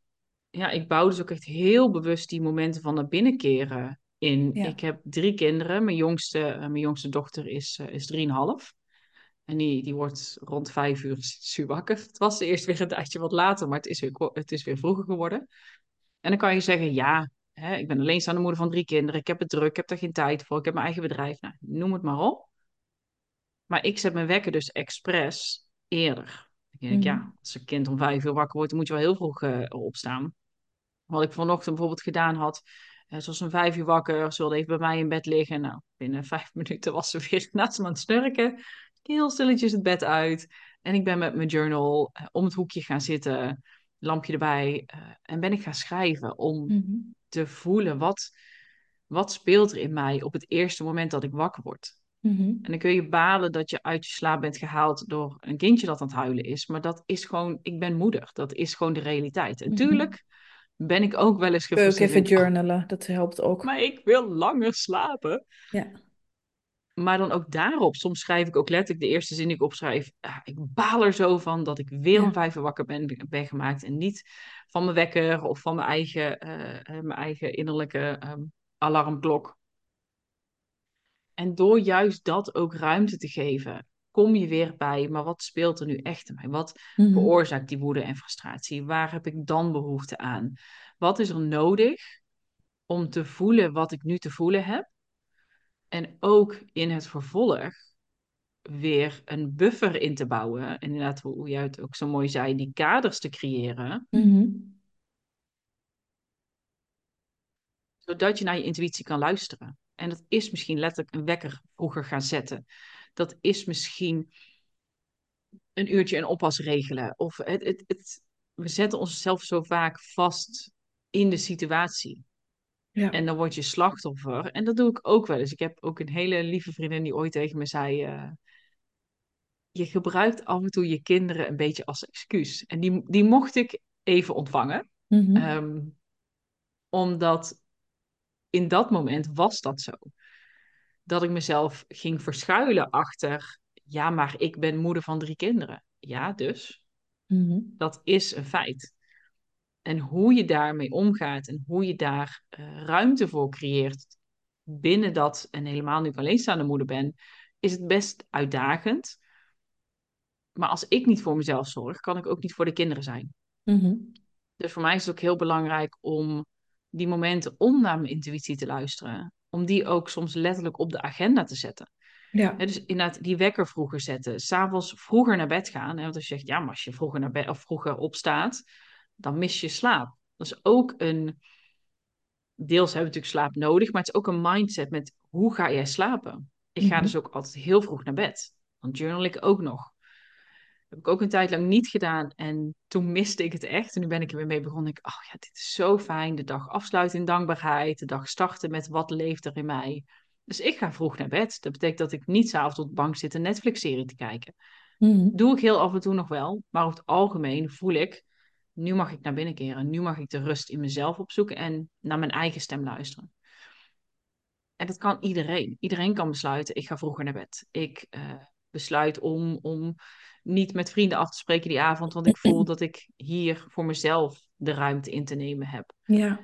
ja, ik bouw dus ook echt heel bewust die momenten van naar binnen keren in. Ja. Ik heb drie kinderen. Mijn jongste, eh, mijn jongste dochter is, eh, is drieënhalf. En die, die wordt rond vijf uur wakker. Het was eerst weer een tijdje wat later, maar het is weer, het is weer vroeger geworden. En dan kan je zeggen, ja, hè, ik ben alleenstaande moeder van drie kinderen. Ik heb het druk, ik heb er geen tijd voor. Ik heb mijn eigen bedrijf. Nou, noem het maar op. Maar ik zet mijn wekker dus expres eerder. Dan denk ik, Mhm. ja, als een kind om vijf uur wakker wordt, dan moet je wel heel vroeg eh, opstaan. Wat ik vanochtend bijvoorbeeld gedaan had, eh, ze was om vijf uur wakker, ze wilde even bij mij in bed liggen. Nou, binnen vijf minuten was ze weer naast me aan het snurken. Heel stilletjes het bed uit. En ik ben met mijn journal eh, om het hoekje gaan zitten, lampje erbij. eh, en ben ik gaan schrijven om Mhm. te voelen wat, wat speelt er in mij op het eerste moment dat ik wakker word. Mhm. En dan kun je balen dat je uit je slaap bent gehaald door een kindje dat aan het huilen is. Maar dat is gewoon, ik ben moeder. Dat is gewoon de realiteit. En Mhm. tuurlijk ben ik ook wel eens je ook gefrustreerd. even en, "Oh, journalen, dat helpt ook. maar ik wil langer slapen. Ja. Maar dan ook daarop, soms schrijf ik ook letterlijk de eerste zin die ik opschrijf. ah, ik baal er zo van dat ik weer om vijf uur wakker ben, ben gemaakt. En niet van mijn wekker of van mijn eigen, eh, eh, mijn eigen innerlijke ehm, alarmklok. En door juist dat ook ruimte te geven, kom je weer bij, maar wat speelt er nu echt in mij? Wat Mhm. veroorzaakt die woede en frustratie? Waar heb ik dan behoefte aan? Wat is er nodig om te voelen wat ik nu te voelen heb? En ook in het vervolg weer een buffer in te bouwen. En inderdaad, hoe jij het ook zo mooi zei, die kaders te creëren, Mhm. zodat je naar je intuïtie kan luisteren. En dat is misschien letterlijk een wekker vroeger gaan zetten. Dat is misschien een uurtje een oppas regelen. Of het, het, het, we zetten onszelf zo vaak vast in de situatie. Ja. En dan word je slachtoffer. En dat doe ik ook wel eens. Ik heb ook een hele lieve vriendin die ooit tegen me zei... eh, je gebruikt af en toe je kinderen een beetje als excuus. En die, die mocht ik even ontvangen. Mhm. Ehm, omdat in dat moment was dat zo. Dat ik mezelf ging verschuilen achter... Ja, maar ik ben moeder van drie kinderen. Ja, dus. Mhm. Dat is een feit. En hoe je daarmee omgaat en hoe je daar eh, ruimte voor creëert binnen dat, en helemaal nu ik alleenstaande moeder ben, is het best uitdagend. Maar als ik niet voor mezelf zorg, kan ik ook niet voor de kinderen zijn. Mhm. Dus voor mij is het ook heel belangrijk om die momenten om naar mijn intuïtie te luisteren, om die ook soms letterlijk op de agenda te zetten. Ja. Dus inderdaad die wekker vroeger zetten, s'avonds vroeger naar bed gaan. Hè, want als je zegt, ja, maar als je vroeger, naar bed, of vroeger opstaat, dan mis je slaap. Dat is ook een, deels hebben we natuurlijk slaap nodig, maar het is ook een mindset met hoe ga jij slapen? Ik ga Mhm. dus ook altijd heel vroeg naar bed. Dan journal ik ook nog. heb ik ook een tijd lang niet gedaan en toen miste ik het echt. En nu ben ik er weer mee begonnen. Ik, oh ja, dit is zo fijn. De dag afsluiten in dankbaarheid. De dag starten met wat leeft er in mij. Dus ik ga vroeg naar bed. Dat betekent dat ik niet s'avonds op de bank zit een Netflix-serie te kijken. Mhm. Doe ik heel af en toe nog wel. Maar over het algemeen voel ik, nu mag ik naar binnen keren. Nu mag ik de rust in mezelf opzoeken en naar mijn eigen stem luisteren. En dat kan iedereen. Iedereen kan besluiten, ik ga vroeger naar bed. Ik uh, besluit om, om niet met vrienden af te spreken die avond, want ik voel dat ik hier voor mezelf de ruimte in te nemen heb. Ja.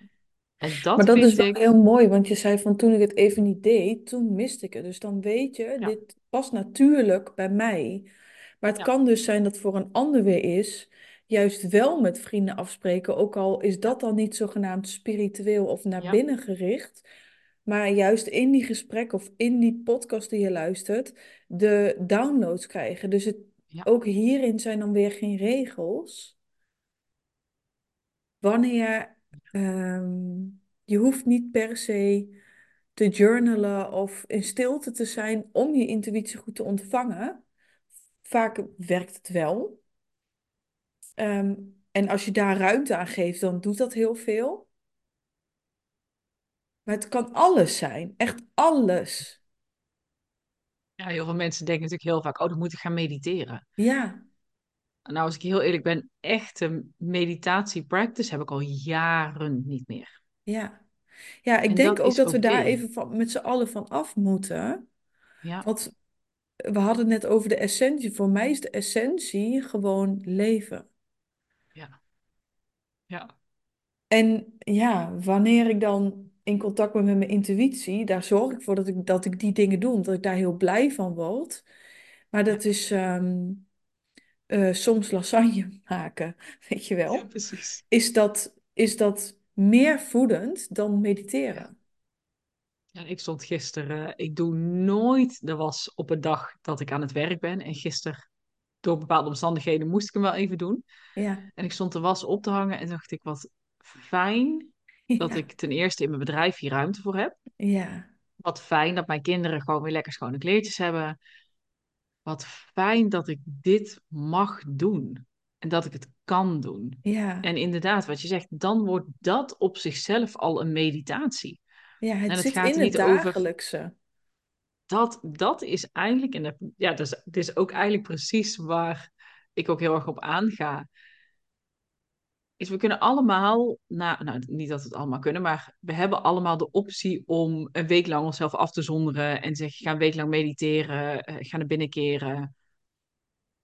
En dat Maar dat is wel ik, heel mooi, want je zei van toen ik het even niet deed, toen miste ik het. Dus dan weet je, ja, dit past natuurlijk bij mij. Maar het ja, kan dus zijn dat voor een ander weer is, juist wel met vrienden afspreken, ook al is dat dan niet zogenaamd spiritueel of naar ja, binnen gericht. Maar juist in die gesprek of in die podcast die je luistert, de downloads krijgen. Dus het, ja, ook hierin zijn dan weer geen regels. Wanneer ehm, je hoeft niet per se te journalen of in stilte te zijn om je intuïtie goed te ontvangen. Vaak werkt het wel. Ehm, en als je daar ruimte aan geeft, dan doet dat heel veel. Maar het kan alles zijn, echt alles. ja. Heel veel mensen denken natuurlijk heel vaak, oh, dan moet ik gaan mediteren. Ja, Nou, als ik heel eerlijk ben, echte meditatie-practice heb ik al jaren niet meer. ja. Ja, ik En denk dat ook dat we daar even van, met z'n allen van af moeten. Ja, Want we hadden het net over de essentie. Voor mij is de essentie gewoon leven. Ja, ja, En ja, wanneer ik dan in contact ben met mijn intuïtie, daar zorg ik voor dat ik, dat ik die dingen doe, omdat ik daar heel blij van word. Maar ja, dat is ehm, eh, soms lasagne maken, weet je ja, wel. precies. Is dat, is dat meer voedend dan Ja. mediteren? Ja, ik stond gisteren, ik doe nooit de was op een dag dat ik aan het werk ben. En gisteren, door bepaalde omstandigheden, moest ik hem wel even doen. Ja, En ik stond de was op te hangen en dacht ik, wat fijn dat ik ten eerste in mijn bedrijf hier ruimte voor heb. ja, Wat fijn dat mijn kinderen gewoon weer lekker schone kleertjes hebben. Wat fijn dat ik dit mag doen. En dat ik het kan doen. ja. En inderdaad, wat je zegt, dan wordt dat op zichzelf al een meditatie. Ja, En het het zit gaat in het niet over dagelijkse. Dat, dat is eigenlijk, en dat, ja, dat is, het is ook eigenlijk precies waar ik ook heel erg op aanga. Is we kunnen allemaal, nou, nou, niet dat we het allemaal kunnen, maar we hebben allemaal de optie om een week lang onszelf af te zonderen en zeggen, ga een week lang mediteren, eh, ga naar binnen keren.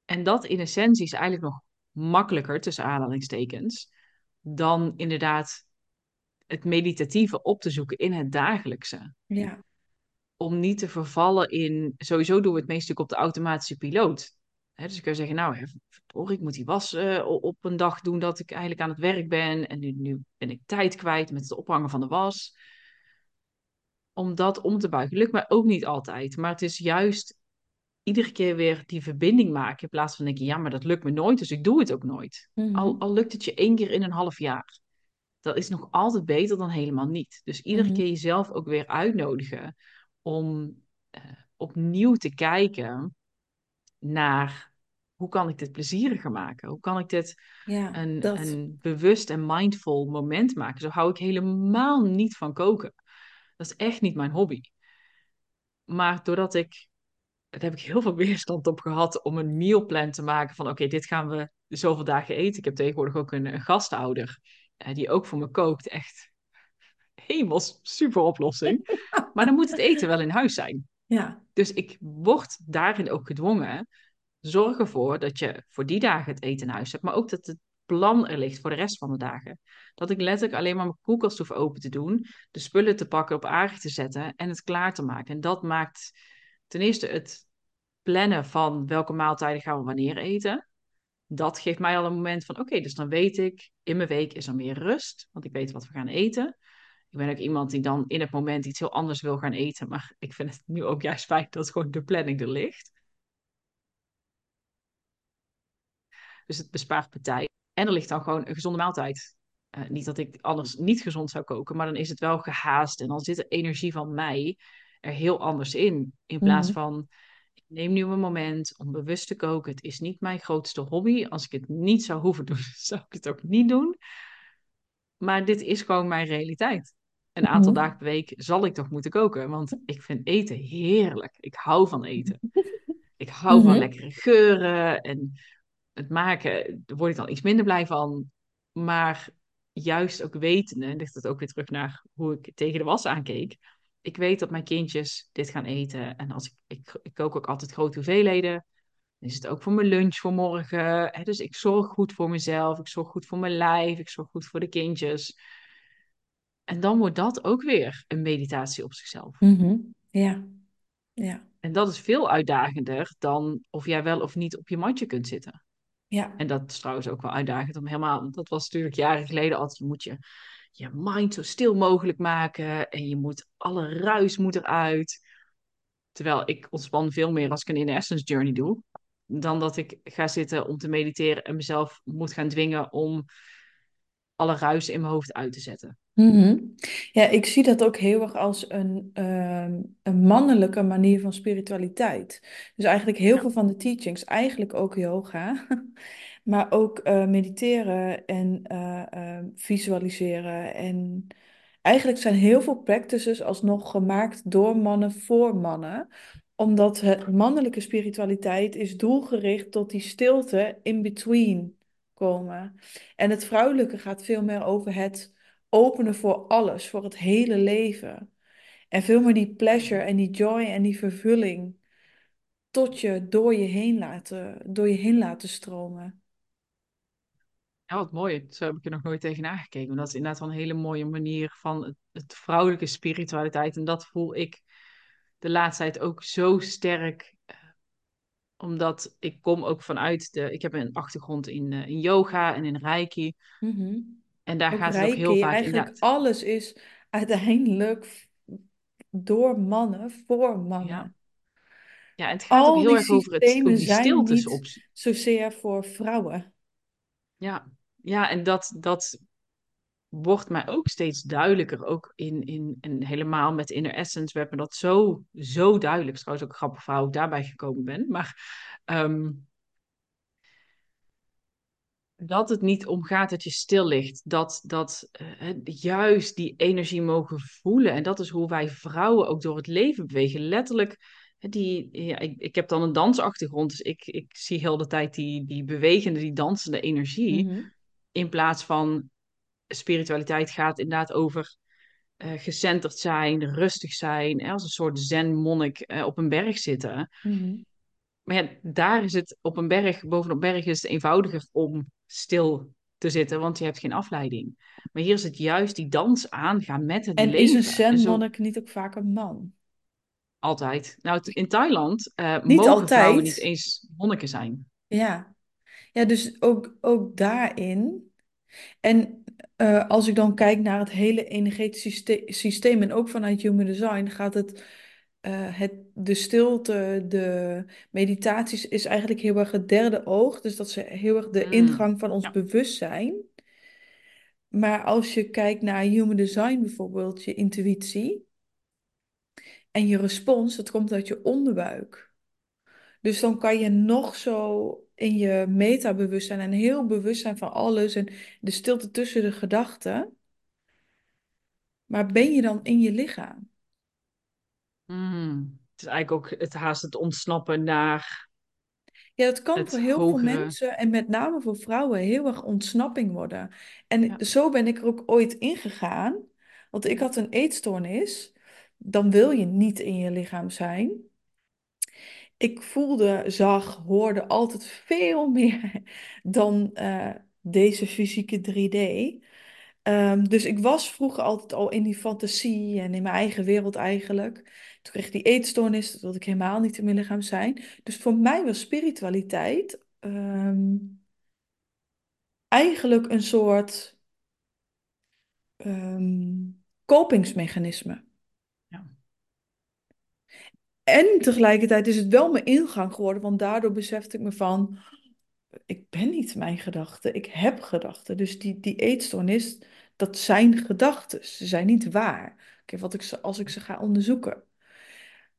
En dat in essentie is eigenlijk nog makkelijker, tussen aanhalingstekens, dan inderdaad het meditatieve op te zoeken in het dagelijkse. Ja, om niet te vervallen in. Sowieso doen we het meest natuurlijk op de automatische piloot. Dus ik kan zeggen, nou, hoor, ik moet die was eh, op een dag doen dat ik eigenlijk aan het werk ben. En nu, nu ben ik tijd kwijt met het ophangen van de was. Om dat om te buigen. Lukt mij ook niet altijd. Maar het is juist iedere keer weer die verbinding maken. In plaats van denken, ja, maar dat lukt me nooit, dus ik doe het ook nooit. Al, mhm, al lukt het je één keer in een half jaar. Dat is nog altijd beter dan helemaal niet. Dus iedere mhm. keer jezelf ook weer uitnodigen om eh, opnieuw te kijken naar hoe kan ik dit plezieriger maken? Hoe kan ik dit Ja, een, dat. een bewust en mindful moment maken? Zo hou ik helemaal niet van koken. Dat is echt niet mijn hobby. Maar doordat ik, daar heb ik heel veel weerstand op gehad om een mealplan te maken van oké, dit gaan we zoveel dagen eten. Ik heb tegenwoordig ook een, een gastouder eh, die ook voor me kookt. Echt hemels super oplossing. Maar dan moet het eten wel in huis zijn. Ja, Dus ik word daarin ook gedwongen. Zorg ervoor dat je voor die dagen het eten in huis hebt, maar ook dat het plan er ligt voor de rest van de dagen. Dat ik letterlijk alleen maar mijn koelkast hoef open te doen, de spullen te pakken, op aardig te zetten en het klaar te maken. En dat maakt ten eerste het plannen van welke maaltijden gaan we wanneer eten. Dat geeft mij al een moment van, oké, dus dan weet ik, in mijn week is er meer rust, want ik weet wat we gaan eten. Ik ben ook iemand die dan in het moment iets heel anders wil gaan eten. Maar ik vind het nu ook juist fijn dat gewoon de planning er ligt. Dus het bespaart partij. En er ligt dan gewoon een gezonde maaltijd. Uh, niet dat ik anders niet gezond zou koken, maar dan is het wel gehaast. En dan zit de energie van mij er heel anders in. In plaats mhm, van, ik neem nu een moment om bewust te koken. Het is niet mijn grootste hobby. Als ik het niet zou hoeven doen, zou ik het ook niet doen. Maar dit is gewoon mijn realiteit. Een aantal mhm, dagen per week zal ik toch moeten koken. Want ik vind eten heerlijk. Ik hou van eten. Ik hou van mhm. lekkere geuren. En het maken, daar word ik dan iets minder blij van. Maar juist ook wetende, en ligt het ook weer terug naar hoe ik tegen de was aankeek. ik weet dat mijn kindjes dit gaan eten. En als ik, ik, ik kook ook altijd grote hoeveelheden. Dan is het ook voor mijn lunch voor morgen. Hè? Dus ik zorg goed voor mezelf. Ik zorg goed voor mijn lijf. Ik zorg goed voor de kindjes. En dan wordt dat ook weer een meditatie op zichzelf. Mhm. Ja, ja, En dat is veel uitdagender dan of jij wel of niet op je matje kunt zitten. ja. En dat is trouwens ook wel uitdagend om helemaal, dat was natuurlijk jaren geleden altijd, je moet je, je mind zo stil mogelijk maken en je moet, alle ruis moet eruit. Terwijl ik ontspan veel meer als ik een inner essence journey doe, dan dat ik ga zitten om te mediteren en mezelf moet gaan dwingen om alle ruis in mijn hoofd uit te zetten. Mhm. Ja, ik zie dat ook heel erg als een, ehm, een mannelijke manier van spiritualiteit. Dus eigenlijk heel Ja. veel van de teachings, eigenlijk ook yoga, maar ook eh, mediteren en eh, ehm, visualiseren. En eigenlijk zijn heel veel practices alsnog gemaakt door mannen voor mannen, omdat het mannelijke spiritualiteit is doelgericht tot die stilte in between komen. En het vrouwelijke gaat veel meer over het openen voor alles, voor het hele leven. En veel meer die pleasure en die joy en die vervulling tot je door je heen laten, door je heen laten stromen. Ja, wat mooi. Zo heb ik er nog nooit tegen aangekeken. Dat is inderdaad wel een hele mooie manier van het vrouwelijke spiritualiteit. En dat voel ik de laatste tijd ook zo sterk. Omdat ik kom ook vanuit de... Ik heb een achtergrond in, eh, in yoga en in reiki. Mhm. En daar Ook gaat het ook heel vaak eigenlijk inderdaad... alles is uiteindelijk door mannen, voor Ja, mannen. ja, en het gaat ook heel erg over het, systemen die stiltes op. zozeer voor vrouwen. Ja, ja en dat, dat wordt mij ook steeds duidelijker. Ook in, in, en helemaal met Inner Essence werd me dat zo, zo duidelijk. Het is trouwens ook grappig hoe ik daarbij gekomen ben. Maar ehm, dat het niet om gaat dat je stil ligt. Dat, dat eh, juist die energie mogen voelen. En dat is hoe wij vrouwen ook door het leven bewegen. Letterlijk, die, ja, ik, ik heb dan een dansachtergrond. Dus ik, ik zie heel de tijd die, die bewegende, die dansende energie. Mhm. In plaats van spiritualiteit gaat inderdaad over eh gecenterd zijn, rustig zijn. Hè, als een soort zen-monnik eh, op een berg zitten. Mhm. Maar ja, daar is het op een berg, bovenop berg is het eenvoudiger om stil te zitten, want je hebt geen afleiding. Maar hier is het juist die dans aangaan met het En is een leven. En zo zen-monnik niet ook vaak een man? altijd. Nou, in Thailand eh, Niet mogen vrouwen niet eens monniken zijn. Ja, ja dus ook, ook daarin. En eh, als ik dan kijk naar het hele energetische syste- systeem en ook vanuit Human Design, gaat het, eh, het de stilte, de meditaties is eigenlijk heel erg het derde oog. Dus dat is heel erg de Mm, ingang van ons ja. bewustzijn. Maar als je kijkt naar Human Design bijvoorbeeld, je intuïtie en je respons, dat komt uit je onderbuik. Dus dan kan je nog zo in je metabewustzijn en heel bewust zijn van alles en de stilte tussen de gedachten. Maar ben je dan in je lichaam? Mm. Het is eigenlijk ook het haast het ontsnappen naar Ja, dat kan voor heel veel mensen en met name voor vrouwen heel erg ontsnapping worden. En Ja. zo ben ik er ook ooit ingegaan. Want ik had een eetstoornis. Dan wil je niet in je lichaam zijn. Ik voelde, zag, hoorde altijd veel meer dan eh, deze fysieke 3D. Ehm, dus ik was vroeger altijd al in die fantasie en in mijn eigen wereld eigenlijk. Toen kreeg ik die eetstoornis, dat wilde ik helemaal niet in mijn lichaam zijn. Dus voor mij was spiritualiteit ehm, eigenlijk een soort ehm, kopingsmechanisme. En tegelijkertijd is het wel mijn ingang geworden, want daardoor besefte ik me van, ik ben niet mijn gedachten, ik heb gedachten. Dus die, die eetstoornis, dat zijn gedachten. Ze zijn niet waar. Oké, wat ik ze, als ik ze ga onderzoeken.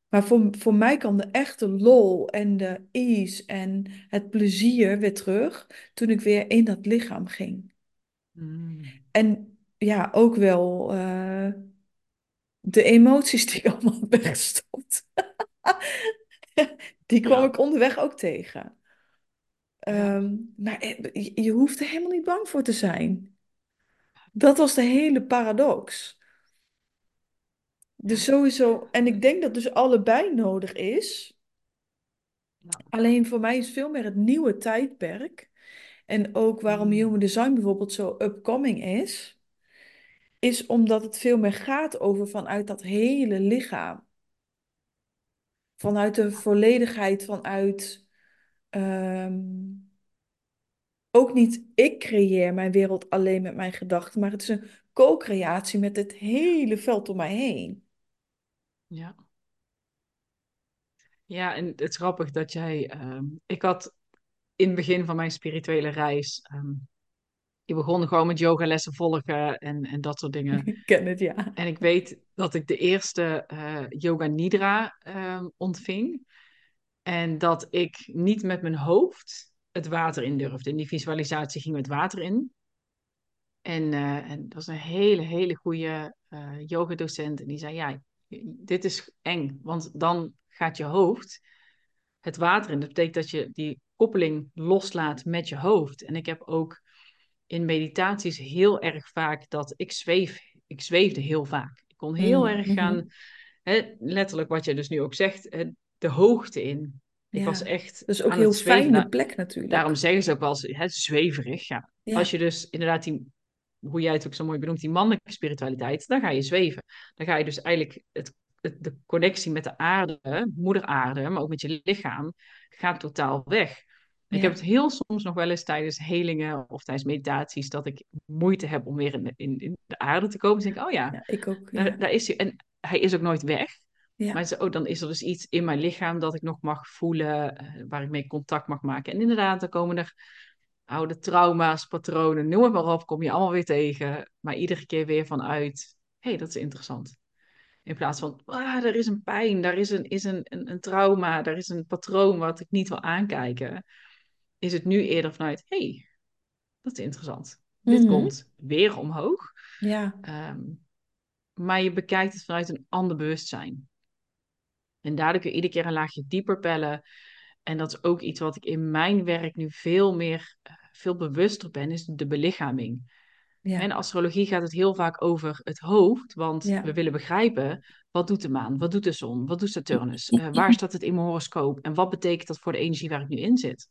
Maar voor, voor mij kwam de echte lol en de ease en het plezier weer terug toen ik weer in dat lichaam ging. Mm. En ja, ook wel eh, de emoties die ik allemaal heb weggestopt. Die kwam Ja. ik onderweg ook tegen. Ehm, maar eh, je, je hoeft er helemaal niet bang voor te zijn. Dat was de hele paradox. Dus sowieso, en ik denk dat dus allebei nodig is. Alleen voor mij is veel meer het nieuwe tijdperk. En ook waarom Mm. Human Design bijvoorbeeld zo upcoming is, is omdat het veel meer gaat over vanuit dat hele lichaam. Vanuit de volledigheid, vanuit ehm, ook niet ik creëer mijn wereld alleen met mijn gedachten, maar het is een co-creatie met het hele veld om mij heen. Ja. Ja, en het is grappig dat jij. ehm, ik had in het begin van mijn spirituele reis. ehm, je begon gewoon met yogalessen volgen en, en dat soort dingen. Ik ken het, ja. En ik weet dat ik de eerste eh, Yoga Nidra ehm, ontving. En dat ik niet met mijn hoofd het water in durfde. In die visualisatie ging het water in. En, eh, en dat was een hele, hele goede eh yogadocent. En die zei, ja, dit is eng. Want dan gaat je hoofd het water in. Dat betekent dat je die koppeling loslaat met je hoofd. En ik heb ook in meditaties heel erg vaak dat ik zweef. Ik zweefde heel vaak. Ik kon heel Mm, erg mhm. gaan, hè, letterlijk wat je dus nu ook zegt, de hoogte in. Ik was echt is ook heel fijne plek natuurlijk. daarom zeggen ze ook wel eens, hè, zweverig. Ja. Ja, Als je dus inderdaad die, hoe jij het ook zo mooi benoemt, die mannelijke spiritualiteit, dan ga je zweven. Dan ga je dus eigenlijk het, het, de connectie met de aarde, moeder aarde, maar ook met je lichaam, gaat totaal weg. Ik heb het heel soms nog wel eens tijdens helingen of tijdens meditaties dat ik moeite heb om weer in de, in, in de aarde te komen. Dan denk ik, oh ja, ja, ik ook, daar, is hij. En hij is ook nooit weg. Ja, Maar zo, oh, dan is er dus iets in mijn lichaam dat ik nog mag voelen, eh, waar ik mee contact mag maken. En inderdaad, dan komen er oude trauma's, patronen, noem het maar op, kom je allemaal weer tegen. Maar iedere keer weer vanuit, hé, hey, dat is interessant. In plaats van, ah, er is een pijn, daar is, een, is een, een, een trauma, daar is een patroon wat ik niet wil aankijken. Is het nu eerder vanuit, hé, hey, dat is interessant. Dit Mhm. komt weer omhoog. ja, Ehm, maar je bekijkt het vanuit een ander bewustzijn. En daardoor kun je iedere keer een laagje dieper pellen. En dat is ook iets wat ik in mijn werk nu veel meer, eh, veel bewuster ben, is de belichaming. ja, In astrologie gaat het heel vaak over het hoofd, want ja. we willen begrijpen, wat doet de maan, wat doet de zon, wat doet Saturnus, Eh, waar staat het in mijn horoscoop en wat betekent dat voor de energie waar ik nu in zit?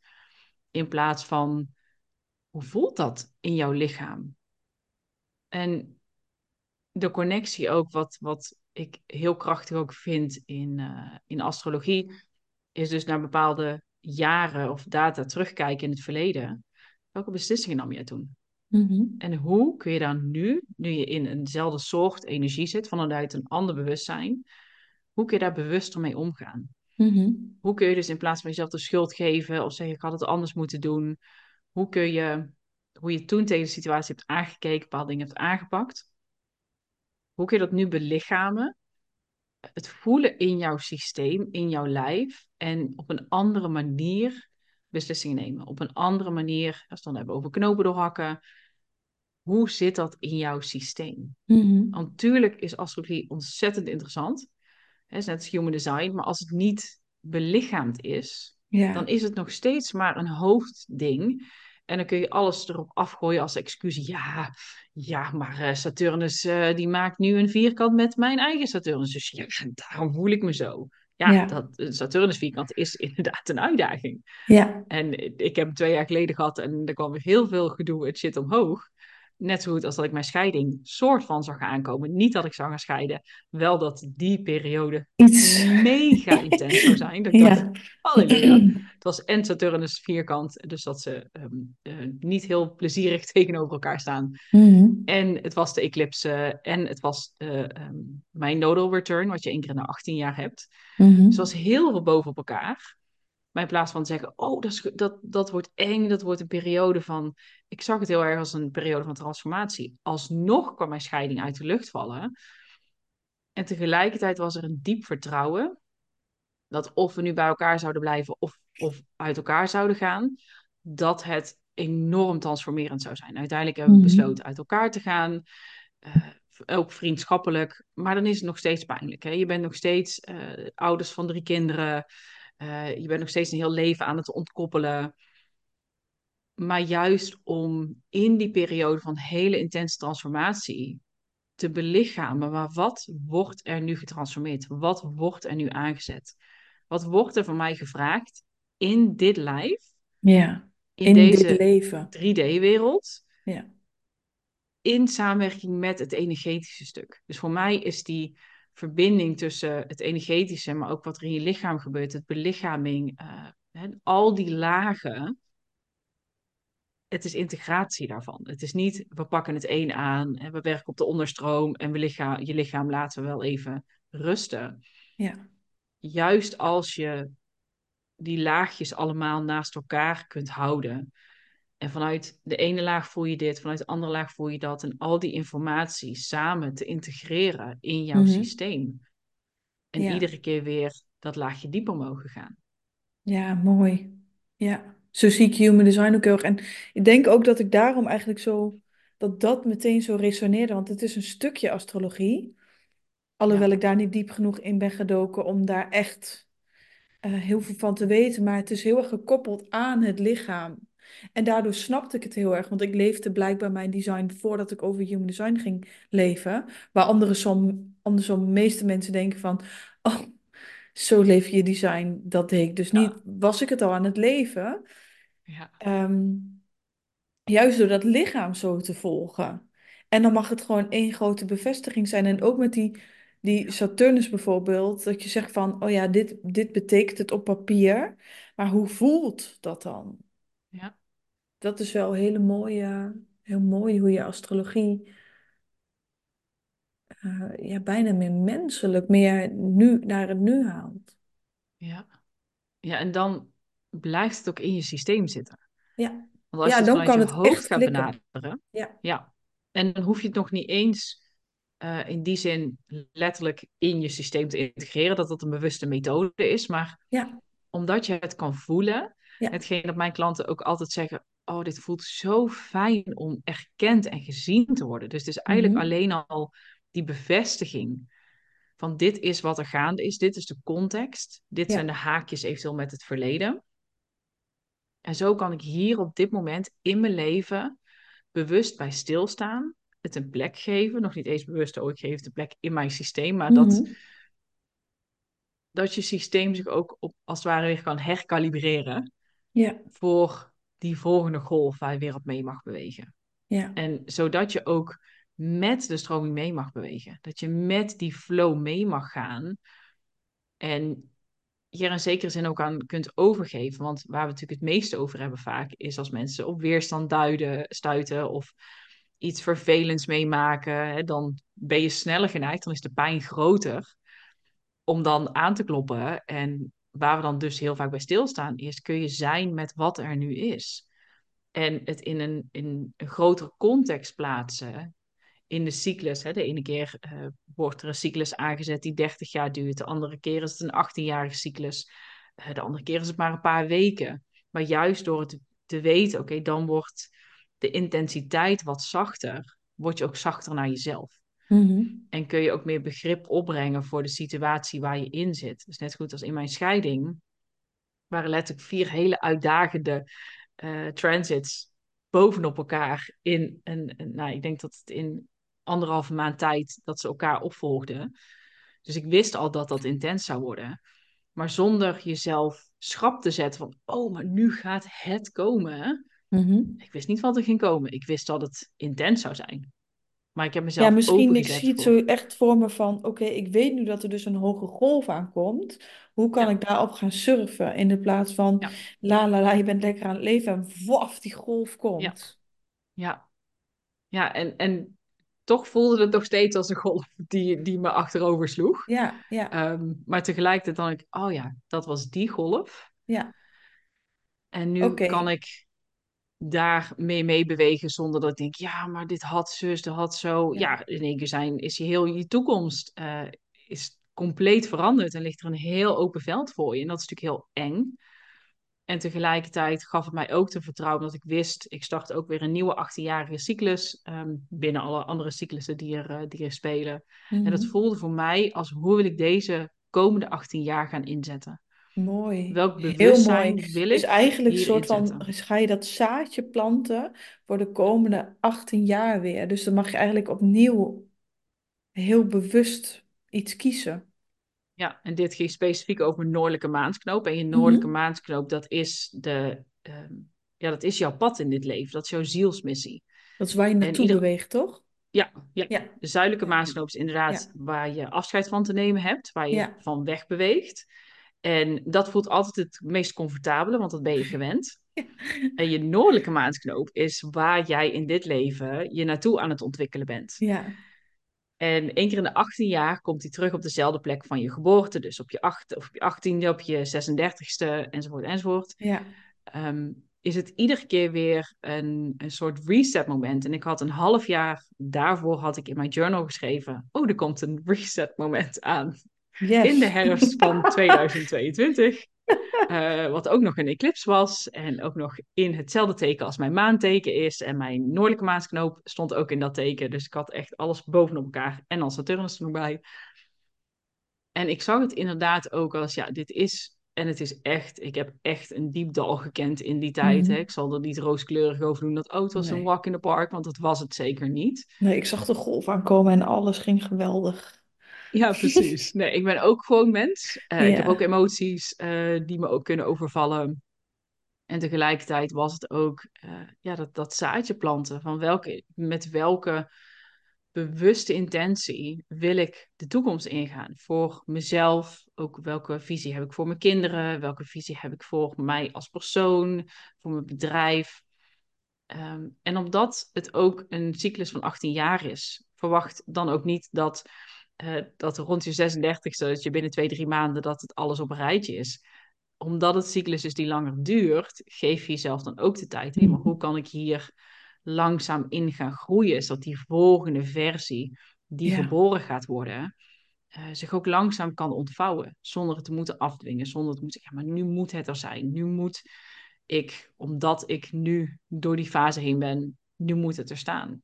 In plaats van, hoe voelt dat in jouw lichaam? En de connectie ook, wat, wat ik heel krachtig ook vind in, eh, in astrologie, is dus naar bepaalde jaren of data terugkijken in het verleden. Welke beslissingen nam jij toen? Mhm. En hoe kun je daar nu, nu je in eenzelfde soort energie zit, vanuit een ander bewustzijn, hoe kun je daar bewuster mee omgaan? Mhm. Hoe kun je dus in plaats van jezelf de schuld geven of zeggen ik had het anders moeten doen, hoe kun je, hoe je toen tegen de situatie hebt aangekeken, bepaalde dingen hebt aangepakt, hoe kun je dat nu belichamen? Het voelen in jouw systeem, in jouw lijf en op een andere manier beslissingen nemen. Op een andere manier, als we het dan hebben over knopen doorhakken, hoe zit dat in jouw systeem? Mhm. Want natuurlijk is astrologie ontzettend interessant. Is net als human design, maar als het niet belichaamd is, Ja, dan is het nog steeds maar een hoofdding. En dan kun je alles erop afgooien als excuus. Ja, ja maar eh, Saturnus eh, die maakt nu een vierkant met mijn eigen Saturnus. Dus ja, daarom voel ik me zo. Ja, ja, dat een Saturnus vierkant is inderdaad een uitdaging. ja, En ik heb hem twee jaar geleden gehad en er kwam weer heel veel gedoe en shit omhoog. Net zo goed als dat ik mijn scheiding soort van zag aankomen. Niet dat ik zou gaan scheiden, wel dat die periode iets. mega intens zou zijn. Dat ik dacht, Ja. halleluja. Het was en Saturnus vierkant, dus dat ze ehm, eh, niet heel plezierig tegenover elkaar staan. Mhm. En het was de eclipse en het was eh, ehm, mijn nodal return, wat je één keer na 18 jaar hebt. Mhm. Dus het was heel veel boven op elkaar. Maar in plaats van te zeggen, oh, dat, is, dat, dat wordt eng, dat wordt een periode van... Ik zag het heel erg als een periode van transformatie. Alsnog kwam mijn scheiding uit de lucht vallen. En tegelijkertijd was er een diep vertrouwen... dat of we nu bij elkaar zouden blijven of, of uit elkaar zouden gaan... dat het enorm transformerend zou zijn. Uiteindelijk hebben we Mhm. besloten uit elkaar te gaan... eh, ook vriendschappelijk, maar dan is het nog steeds pijnlijk. Hè? Je bent nog steeds eh, ouders van drie kinderen... Uh, je bent nog steeds een heel leven aan het ontkoppelen. Maar juist om in die periode van hele intense transformatie te belichamen. Maar wat wordt er nu getransformeerd? Wat wordt er nu aangezet? Wat wordt er van mij gevraagd in dit lijf? Ja, In, in dit deze leven. 3D-wereld? Ja. in samenwerking met het energetische stuk. Dus voor mij is die verbinding tussen het energetische, maar ook wat er in je lichaam gebeurt, het belichaming, hè, al die lagen. Het is integratie daarvan. Het is niet, we pakken het een aan en we werken op de onderstroom en we lichaam, je lichaam laten we wel even rusten. Ja. Juist als je die laagjes allemaal naast elkaar kunt houden. En vanuit de ene laag voel je dit, vanuit de andere laag voel je dat. En al die informatie samen te integreren in jouw Mhm. systeem. En Ja. iedere keer weer dat laagje dieper mogen gaan. Ja, mooi. Ja, zo zie ik human design ook heel erg. En ik denk ook dat ik daarom eigenlijk zo, dat dat meteen zo resoneerde. Want het is een stukje astrologie. Alhoewel Ja. ik daar niet diep genoeg in ben gedoken om daar echt eh, heel veel van te weten. Maar het is heel erg gekoppeld aan het lichaam. En daardoor snapte ik het heel erg. Want ik leefde blijkbaar mijn design voordat ik over human design ging leven. Waar andersom de meeste mensen denken van... Oh, zo leef je design. Dat deed ik dus Ja. niet. Was ik het al aan het leven? Ja, Ehm, juist door dat lichaam zo te volgen. En dan mag het gewoon één grote bevestiging zijn. En ook met die, die Saturnus bijvoorbeeld, dat je zegt van, oh ja, dit, dit betekent het op papier, maar hoe voelt dat dan? Dat is wel hele mooie, heel mooi hoe je astrologie eh, ja, bijna meer menselijk, meer nu naar het nu haalt. ja. Ja, en dan blijft het ook in je systeem zitten. Ja, Want als ja je het dan kan je het hoofd klikken. benaderen, Ja, ja. En dan hoef je het nog niet eens eh, in die zin letterlijk in je systeem te integreren, dat dat een bewuste methode is. Maar ja, omdat je het kan voelen, ja. hetgeen dat mijn klanten ook altijd zeggen, oh, dit voelt zo fijn om erkend en gezien te worden. Dus het is eigenlijk Mhm. alleen al die bevestiging van dit is wat er gaande is, dit is de context, dit zijn de haakjes eventueel met het verleden. En zo kan ik hier op dit moment in mijn leven bewust bij stilstaan, het een plek geven, nog niet eens bewust, oh, ik geef het een plek in mijn systeem, maar dat, Mhm. dat je systeem zich ook op, als het ware weer kan herkalibreren Ja, voor die volgende golf waar je weer op mee mag bewegen. ja. En zodat je ook met de stroming mee mag bewegen. Dat je met die flow mee mag gaan. En hier in zekere zin ook aan kunt overgeven. Want waar we natuurlijk het meeste over hebben vaak, is als mensen op weerstand duiden, stuiten of iets vervelends meemaken. Hè, dan ben je sneller geneigd, dan is de pijn groter om dan aan te kloppen. En waar we dan dus heel vaak bij stilstaan, is kun je zijn met wat er nu is. En het in een, in een grotere context plaatsen. In de cyclus. Hè. De ene keer eh, wordt er een cyclus aangezet die 30 jaar duurt. De andere keer is het een 18-jarige cyclus. Eh, de andere keer is het maar een paar weken. Maar juist door het te weten, oké, dan wordt de intensiteit wat zachter. Word je ook zachter naar jezelf. Mhm. En kun je ook meer begrip opbrengen voor de situatie waar je in zit. Dus net goed als in mijn scheiding waren letterlijk vier hele uitdagende eh, transits bovenop elkaar in een, een- nou, ik denk dat het in anderhalve maand tijd dat ze elkaar opvolgden. Dus ik wist al dat dat intens zou worden. Maar zonder jezelf schrap te zetten van, oh, maar nu gaat het komen. Mhm. Ik wist niet wat er ging komen. Ik wist dat het intens zou zijn. Maar ik heb Ja, mezelf misschien, ik zie het voor. zo echt voor me van, oké, ik weet nu dat er dus een hoge golf aankomt. Hoe kan Ja, ik daarop gaan surfen? In de plaats van, ja, la la la, je bent lekker aan het leven en waf, die golf ja, komt. ja. Ja, en, en toch voelde het nog steeds als een golf die, die me achterover sloeg. Ja, ja, Ehm, maar tegelijkertijd dan ik, oh ja, dat was die golf. ja, En nu kan ik daar mee meebewegen zonder dat ik denk, ja, maar dit had zus, dat had zo. Ja. Ja, in één keer zijn, is je heel je toekomst eh, is compleet veranderd en ligt er een heel open veld voor je. En dat is natuurlijk heel eng. En tegelijkertijd gaf het mij ook te vertrouwen dat ik wist, ik start ook weer een nieuwe 18-jarige cyclus ehm, binnen alle andere cyclussen die er, eh, die er spelen. En dat Mhm. voelde voor mij als hoe wil ik deze komende 18 jaar gaan inzetten? Mooi, Welk heel bewustzijn mooi. wil Dus eigenlijk soort van, ga je dat zaadje planten voor de komende 18 jaar weer. Dus dan mag je eigenlijk opnieuw heel bewust iets kiezen. Ja, en dit ging specifiek over noordelijke maansknoop. En je noordelijke Mhm. maansknoop, dat is, de, ehm, ja, dat is jouw pad in dit leven. Dat is jouw zielsmissie. Dat is waar je naartoe ieder, beweegt, toch? ja, ja, Ja, de zuidelijke maansknoop is inderdaad ja, waar je afscheid van te nemen hebt, waar je ja. van weg beweegt. En dat voelt altijd het meest comfortabele, want dat ben je gewend. En je noordelijke maansknoop is waar jij in dit leven je naartoe aan het ontwikkelen bent. Ja, En één keer in de 18 jaar komt hij terug op dezelfde plek van je geboorte. Dus op je, acht, of op je 18e, op je 36e, enzovoort, enzovoort. ja, Ehm, is het iedere keer weer een, een soort reset moment. En ik had een half jaar daarvoor had ik in mijn journal geschreven... Oh, er komt een reset moment aan. In de herfst van 2022. Eh, wat ook nog een eclipse was. En ook nog in hetzelfde teken als mijn maanteken is. En mijn noordelijke maansknoop stond ook in dat teken. Dus ik had echt alles bovenop elkaar. En dan Saturnus er nog bij. En ik zag het inderdaad ook als, ja, dit is... En het is echt, ik heb echt een diep dal gekend in die tijd. Hè. Mhm. Ik zal er niet rooskleurig over doen dat, oh, het was een walk in the park. Want dat was het zeker niet. Nee, ik zag de golf aankomen en alles ging geweldig. Ja, precies. Nee, ik ben ook gewoon mens. Eh, ik heb ook emoties eh, die me ook kunnen overvallen. En tegelijkertijd was het ook eh, ja, dat, dat zaadje planten. Van welke, met welke bewuste intentie wil ik de toekomst ingaan? Voor mezelf, ook welke visie heb ik voor mijn kinderen? Welke visie heb ik voor mij als persoon? Voor mijn bedrijf? Ehm, en omdat het ook een cyclus van 18 jaar is, verwacht dan ook niet dat, eh, dat rond je 36e, dat je binnen twee, drie maanden, dat het alles op een rijtje is. Omdat het cyclus is die langer duurt, geef je jezelf dan ook de tijd. Hé, maar hoe kan ik hier langzaam in gaan groeien, zodat die volgende versie die Ja. geboren gaat worden, eh, zich ook langzaam kan ontvouwen, zonder het te moeten afdwingen, zonder het te moeten, ja, maar nu moet het er zijn, nu moet ik, omdat ik nu door die fase heen ben, nu moet het er staan.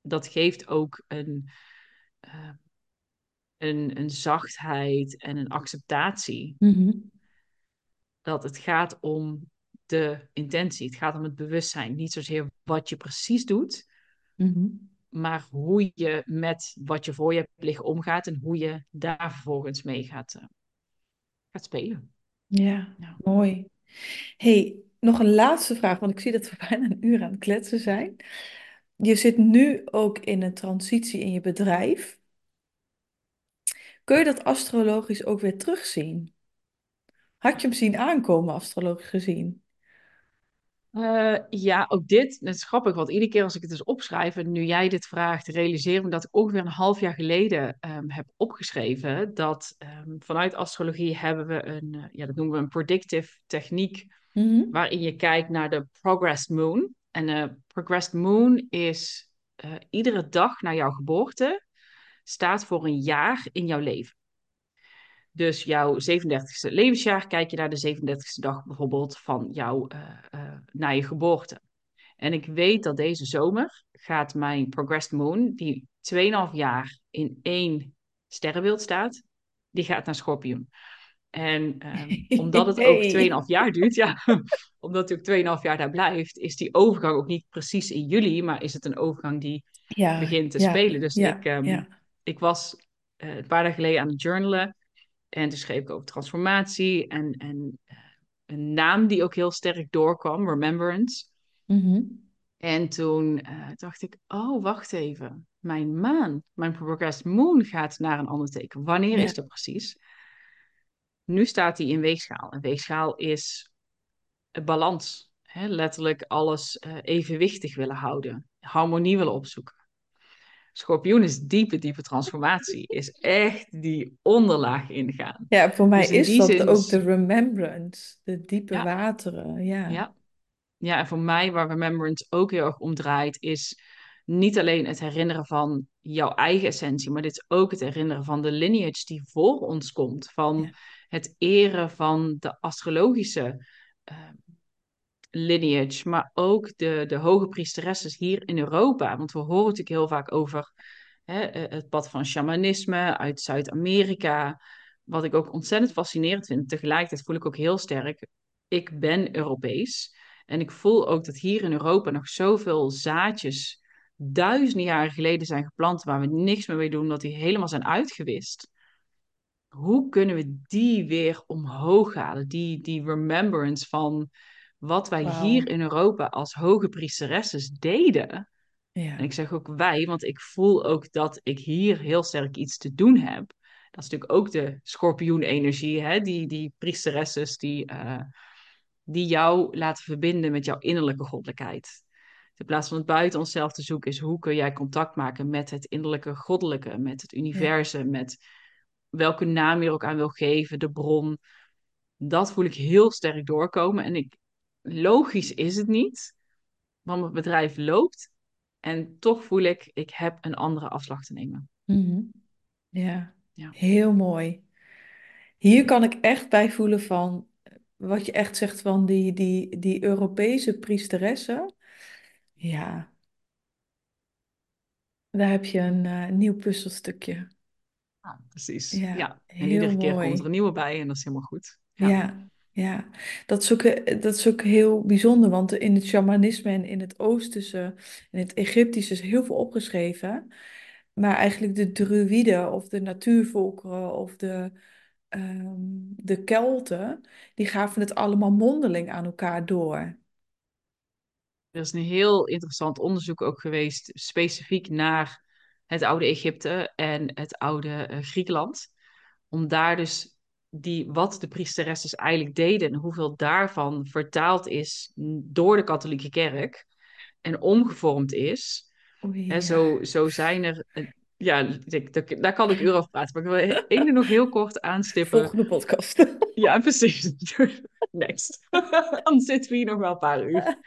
Dat geeft ook een, eh, een, een zachtheid en een acceptatie. Mhm. Dat het gaat om de intentie, het gaat om het bewustzijn. Niet zozeer wat je precies doet, Mhm. maar hoe je met wat je voor je hebt liggen omgaat en hoe je daar vervolgens mee gaat, eh, gaat spelen. Ja, Ja. mooi. hey, nog een laatste vraag, want ik zie dat we bijna een uur aan het kletsen zijn. Je zit nu ook in een transitie in je bedrijf. Kun je dat astrologisch ook weer terugzien? Had je hem zien aankomen, astrologisch gezien? Eh, ja, ook dit, het is grappig, want iedere keer als ik het dus opschrijf en nu jij dit vraagt, realiseer ik me dat ik ongeveer een half jaar geleden ehm, heb opgeschreven dat ehm, vanuit astrologie hebben we een, eh, ja, dat noemen we een predictive techniek, Mhm. waarin je kijkt naar de progressed moon. En de progressed moon is eh, iedere dag na jouw geboorte staat voor een jaar in jouw leven. Dus jouw 37e levensjaar, kijk je naar de 37e dag bijvoorbeeld van jou eh, eh, na je geboorte. En ik weet dat deze zomer gaat mijn Progressed Moon, die 2,5 jaar in één sterrenbeeld staat, die gaat naar Schorpioen. En ehm, omdat het ook 2,5 jaar duurt, ja, omdat het ook 2,5 jaar daar blijft, is die overgang ook niet precies in juli, maar is het een overgang die Ja, begint te ja, spelen. Dus ja, ik, ehm, ja. Ik was eh, een paar dagen geleden aan het journalen en toen schreef ik over transformatie en, en eh, een naam die ook heel sterk doorkwam, Remembrance. Mhm. En toen eh, dacht ik, oh, wacht even. Mijn maan, mijn progressed moon gaat naar een ander teken. Wanneer Ja, is dat precies? Nu staat hij in weegschaal. En weegschaal is een balans. Hè? Letterlijk alles evenwichtig willen houden. Harmonie willen opzoeken. Schorpioen is diepe, diepe transformatie. Is echt die onderlaag ingaan. ja, voor mij Dus is dat zin ook de remembrance, de diepe Ja, wateren. Ja, ja. Ja, en voor mij waar Remembrance ook heel erg om draait, is niet alleen het herinneren van jouw eigen essentie, maar dit is ook het herinneren van de lineage die voor ons komt. Van ja, het eren van de astrologische eh, lineage, maar ook de, de hoge priesteresses hier in Europa. Want we horen natuurlijk heel vaak over hè, eh, het pad van shamanisme uit Zuid-Amerika. Wat ik ook ontzettend fascinerend vind. Tegelijkertijd voel ik ook heel sterk, ik ben Europees. En ik voel ook dat hier in Europa nog zoveel zaadjes duizenden jaren geleden zijn geplant, waar we niks meer mee doen, dat die helemaal zijn uitgewist. Hoe kunnen we die weer omhoog halen? Die, die remembrance van wat wij hier in Europa als hoge priesteresses deden. Ja. En ik zeg ook wij, want ik voel ook dat ik hier heel sterk iets te doen heb. Dat is natuurlijk ook de schorpioen-energie, hè? Die, die priesteresses die, eh, die jou laten verbinden met jouw innerlijke goddelijkheid. In plaats van het buiten onszelf te zoeken, is hoe kun jij contact maken met het innerlijke goddelijke, met het universum, met welke naam je er ook aan wil geven, de bron. Dat voel ik heel sterk doorkomen. En ik, logisch is het niet, want mijn bedrijf loopt. En toch voel ik, ik heb een andere afslag te nemen. Mhm. Ja, Ja. heel mooi. Hier kan ik echt bij voelen van wat je echt zegt van die, die, die Europese priesteressen. Ja, daar heb je een eh, nieuw puzzelstukje. Ja, precies. Ja, Ja. En iedere keer komt er een nieuwe bij en dat is helemaal goed. Ja. Ja, ja. Dat is ook, eh, dat is ook heel bijzonder, want in het shamanisme en in het Oosterse en het Egyptische is heel veel opgeschreven. Maar eigenlijk de Druïden of de natuurvolkeren of de, ehm, de Kelten, die gaven het allemaal mondeling aan elkaar door. Er is een heel interessant onderzoek ook geweest, specifiek naar het oude Egypte en het oude eh, Griekenland. Om daar dus die, wat de priesteresses eigenlijk deden en hoeveel daarvan vertaald is door de katholieke kerk en omgevormd is. Oei, ja. zo, zo zijn er, eh, ja, daar, kan ik uren over praten, maar ik wil één nog heel kort aanstippen. Volgende podcast. Ja, precies. Next. Dan zitten we hier nog wel een paar uur.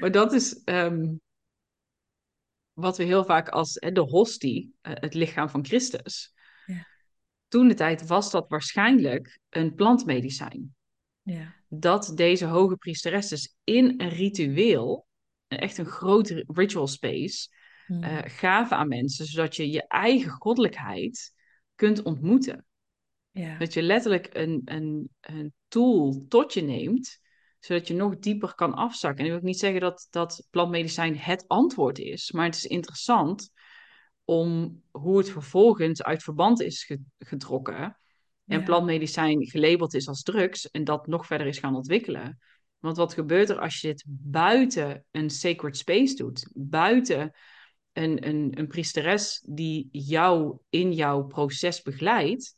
Maar dat is ehm, wat we heel vaak als hè, de hostie, eh, het lichaam van Christus. Toen de tijd was dat waarschijnlijk een plantmedicijn. Ja, Dat deze hoge priesteresses in een ritueel, echt een grote ritual space, Hmm. eh, gaven aan mensen, zodat je je eigen goddelijkheid kunt ontmoeten. ja, Dat je letterlijk een, een, een tool tot je neemt, zodat je nog dieper kan afzakken. En ik wil ook niet zeggen dat, dat plantmedicijn het antwoord is, maar het is interessant om hoe het vervolgens uit verband is ge- getrokken en Ja. plantmedicijn gelabeld is als drugs en dat nog verder is gaan ontwikkelen. Want wat gebeurt er als je dit buiten een sacred space doet, buiten een, een, een priesteres die jou in jouw proces begeleidt?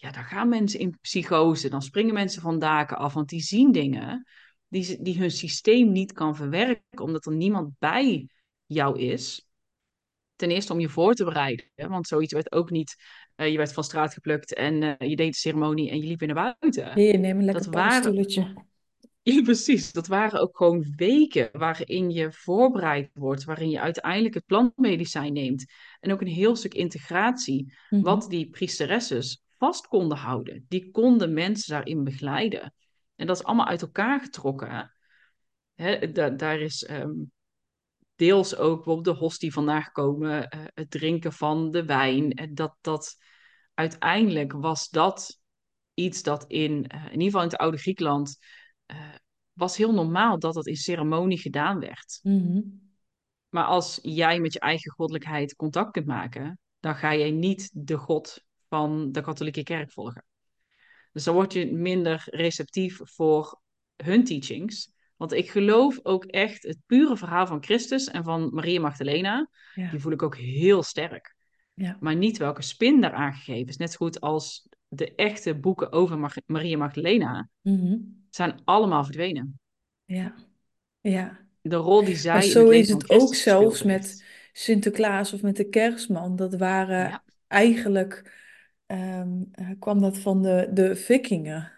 ja, dan gaan mensen in psychose. Dan springen mensen van daken af, want die zien dingen die, die hun systeem niet kan verwerken, omdat er niemand bij jou is. Ten eerste om je voor te bereiden, want zoiets werd ook niet. eh, je werd van straat geplukt en eh, je deed de ceremonie en je liep weer naar buiten. Hier, neem een lekker waren-. Ja, precies. Dat waren ook gewoon weken waarin je voorbereid wordt, waarin je uiteindelijk het plantmedicijn neemt. En ook een heel stuk integratie, Mhm. wat die priesteresses vast konden houden. Die konden mensen daarin begeleiden. En dat is allemaal uit elkaar getrokken. Hè, da- daar is ehm, deels ook bijvoorbeeld de hostie vandaan gekomen, eh, het drinken van de wijn. En dat, dat uiteindelijk was dat iets dat in, eh, in ieder geval in het oude Griekenland, eh, was heel normaal dat dat in ceremonie gedaan werd. Mhm. Maar als jij met je eigen goddelijkheid contact kunt maken, dan ga jij niet de God van de katholieke kerk volgen. Dus dan word je minder receptief voor hun teachings. Want ik geloof ook echt het pure verhaal van Christus en van Maria Magdalena, Ja, die voel ik ook heel sterk. ja, Maar niet welke spin daar aangegeven is. Net zo goed als de echte boeken over Mag- Maria Magdalena Mhm. zijn allemaal verdwenen. ja, ja. De rol die zij Maar zo is het ook zelfs met. Sinterklaas of met de kerstman. Dat waren Ja. eigenlijk, ehm, eh, kwam dat van de, de vikingen.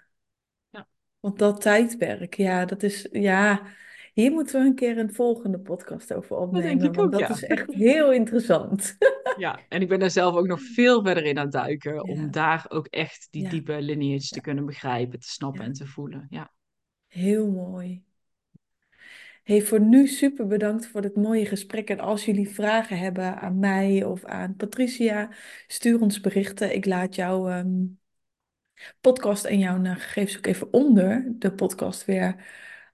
Want dat tijdperk, ja, dat is, ja, hier moeten we een keer een volgende podcast over opnemen. ik Want dat ja. is echt heel interessant. Ja, en ik ben daar zelf ook nog veel verder in aan het duiken. Ja. Om daar ook echt die Ja. diepe lineage te kunnen begrijpen, te snappen en te voelen. Ja. Heel mooi. Hey, voor nu super bedankt voor dit mooie gesprek. En als jullie vragen hebben aan mij of aan Patricia, stuur ons berichten. Ik laat jouw ehm, podcast en jouw eh, gegevens ook even onder de podcast weer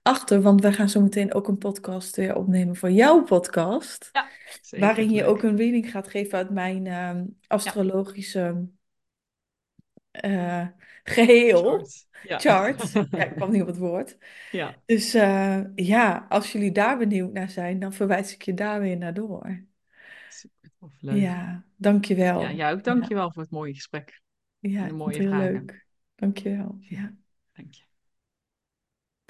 achter, want wij gaan zo meteen ook een podcast weer opnemen voor jouw podcast. Ja, zeker. Waarin je ook een reading gaat geven uit mijn ehm, astrologische eh, geheel. Chart. Ja. Chart. Ja, ik kwam niet op het woord. Ja, Dus eh, ja, als jullie daar benieuwd naar zijn, dan verwijs ik je daar weer naar door. super tof. Leuk. Ja, dankjewel. Ja, jij ook dankjewel voor het mooie gesprek. Ja, en vond mooie heel vragen. leuk. Dankjewel. Ja. Dank je.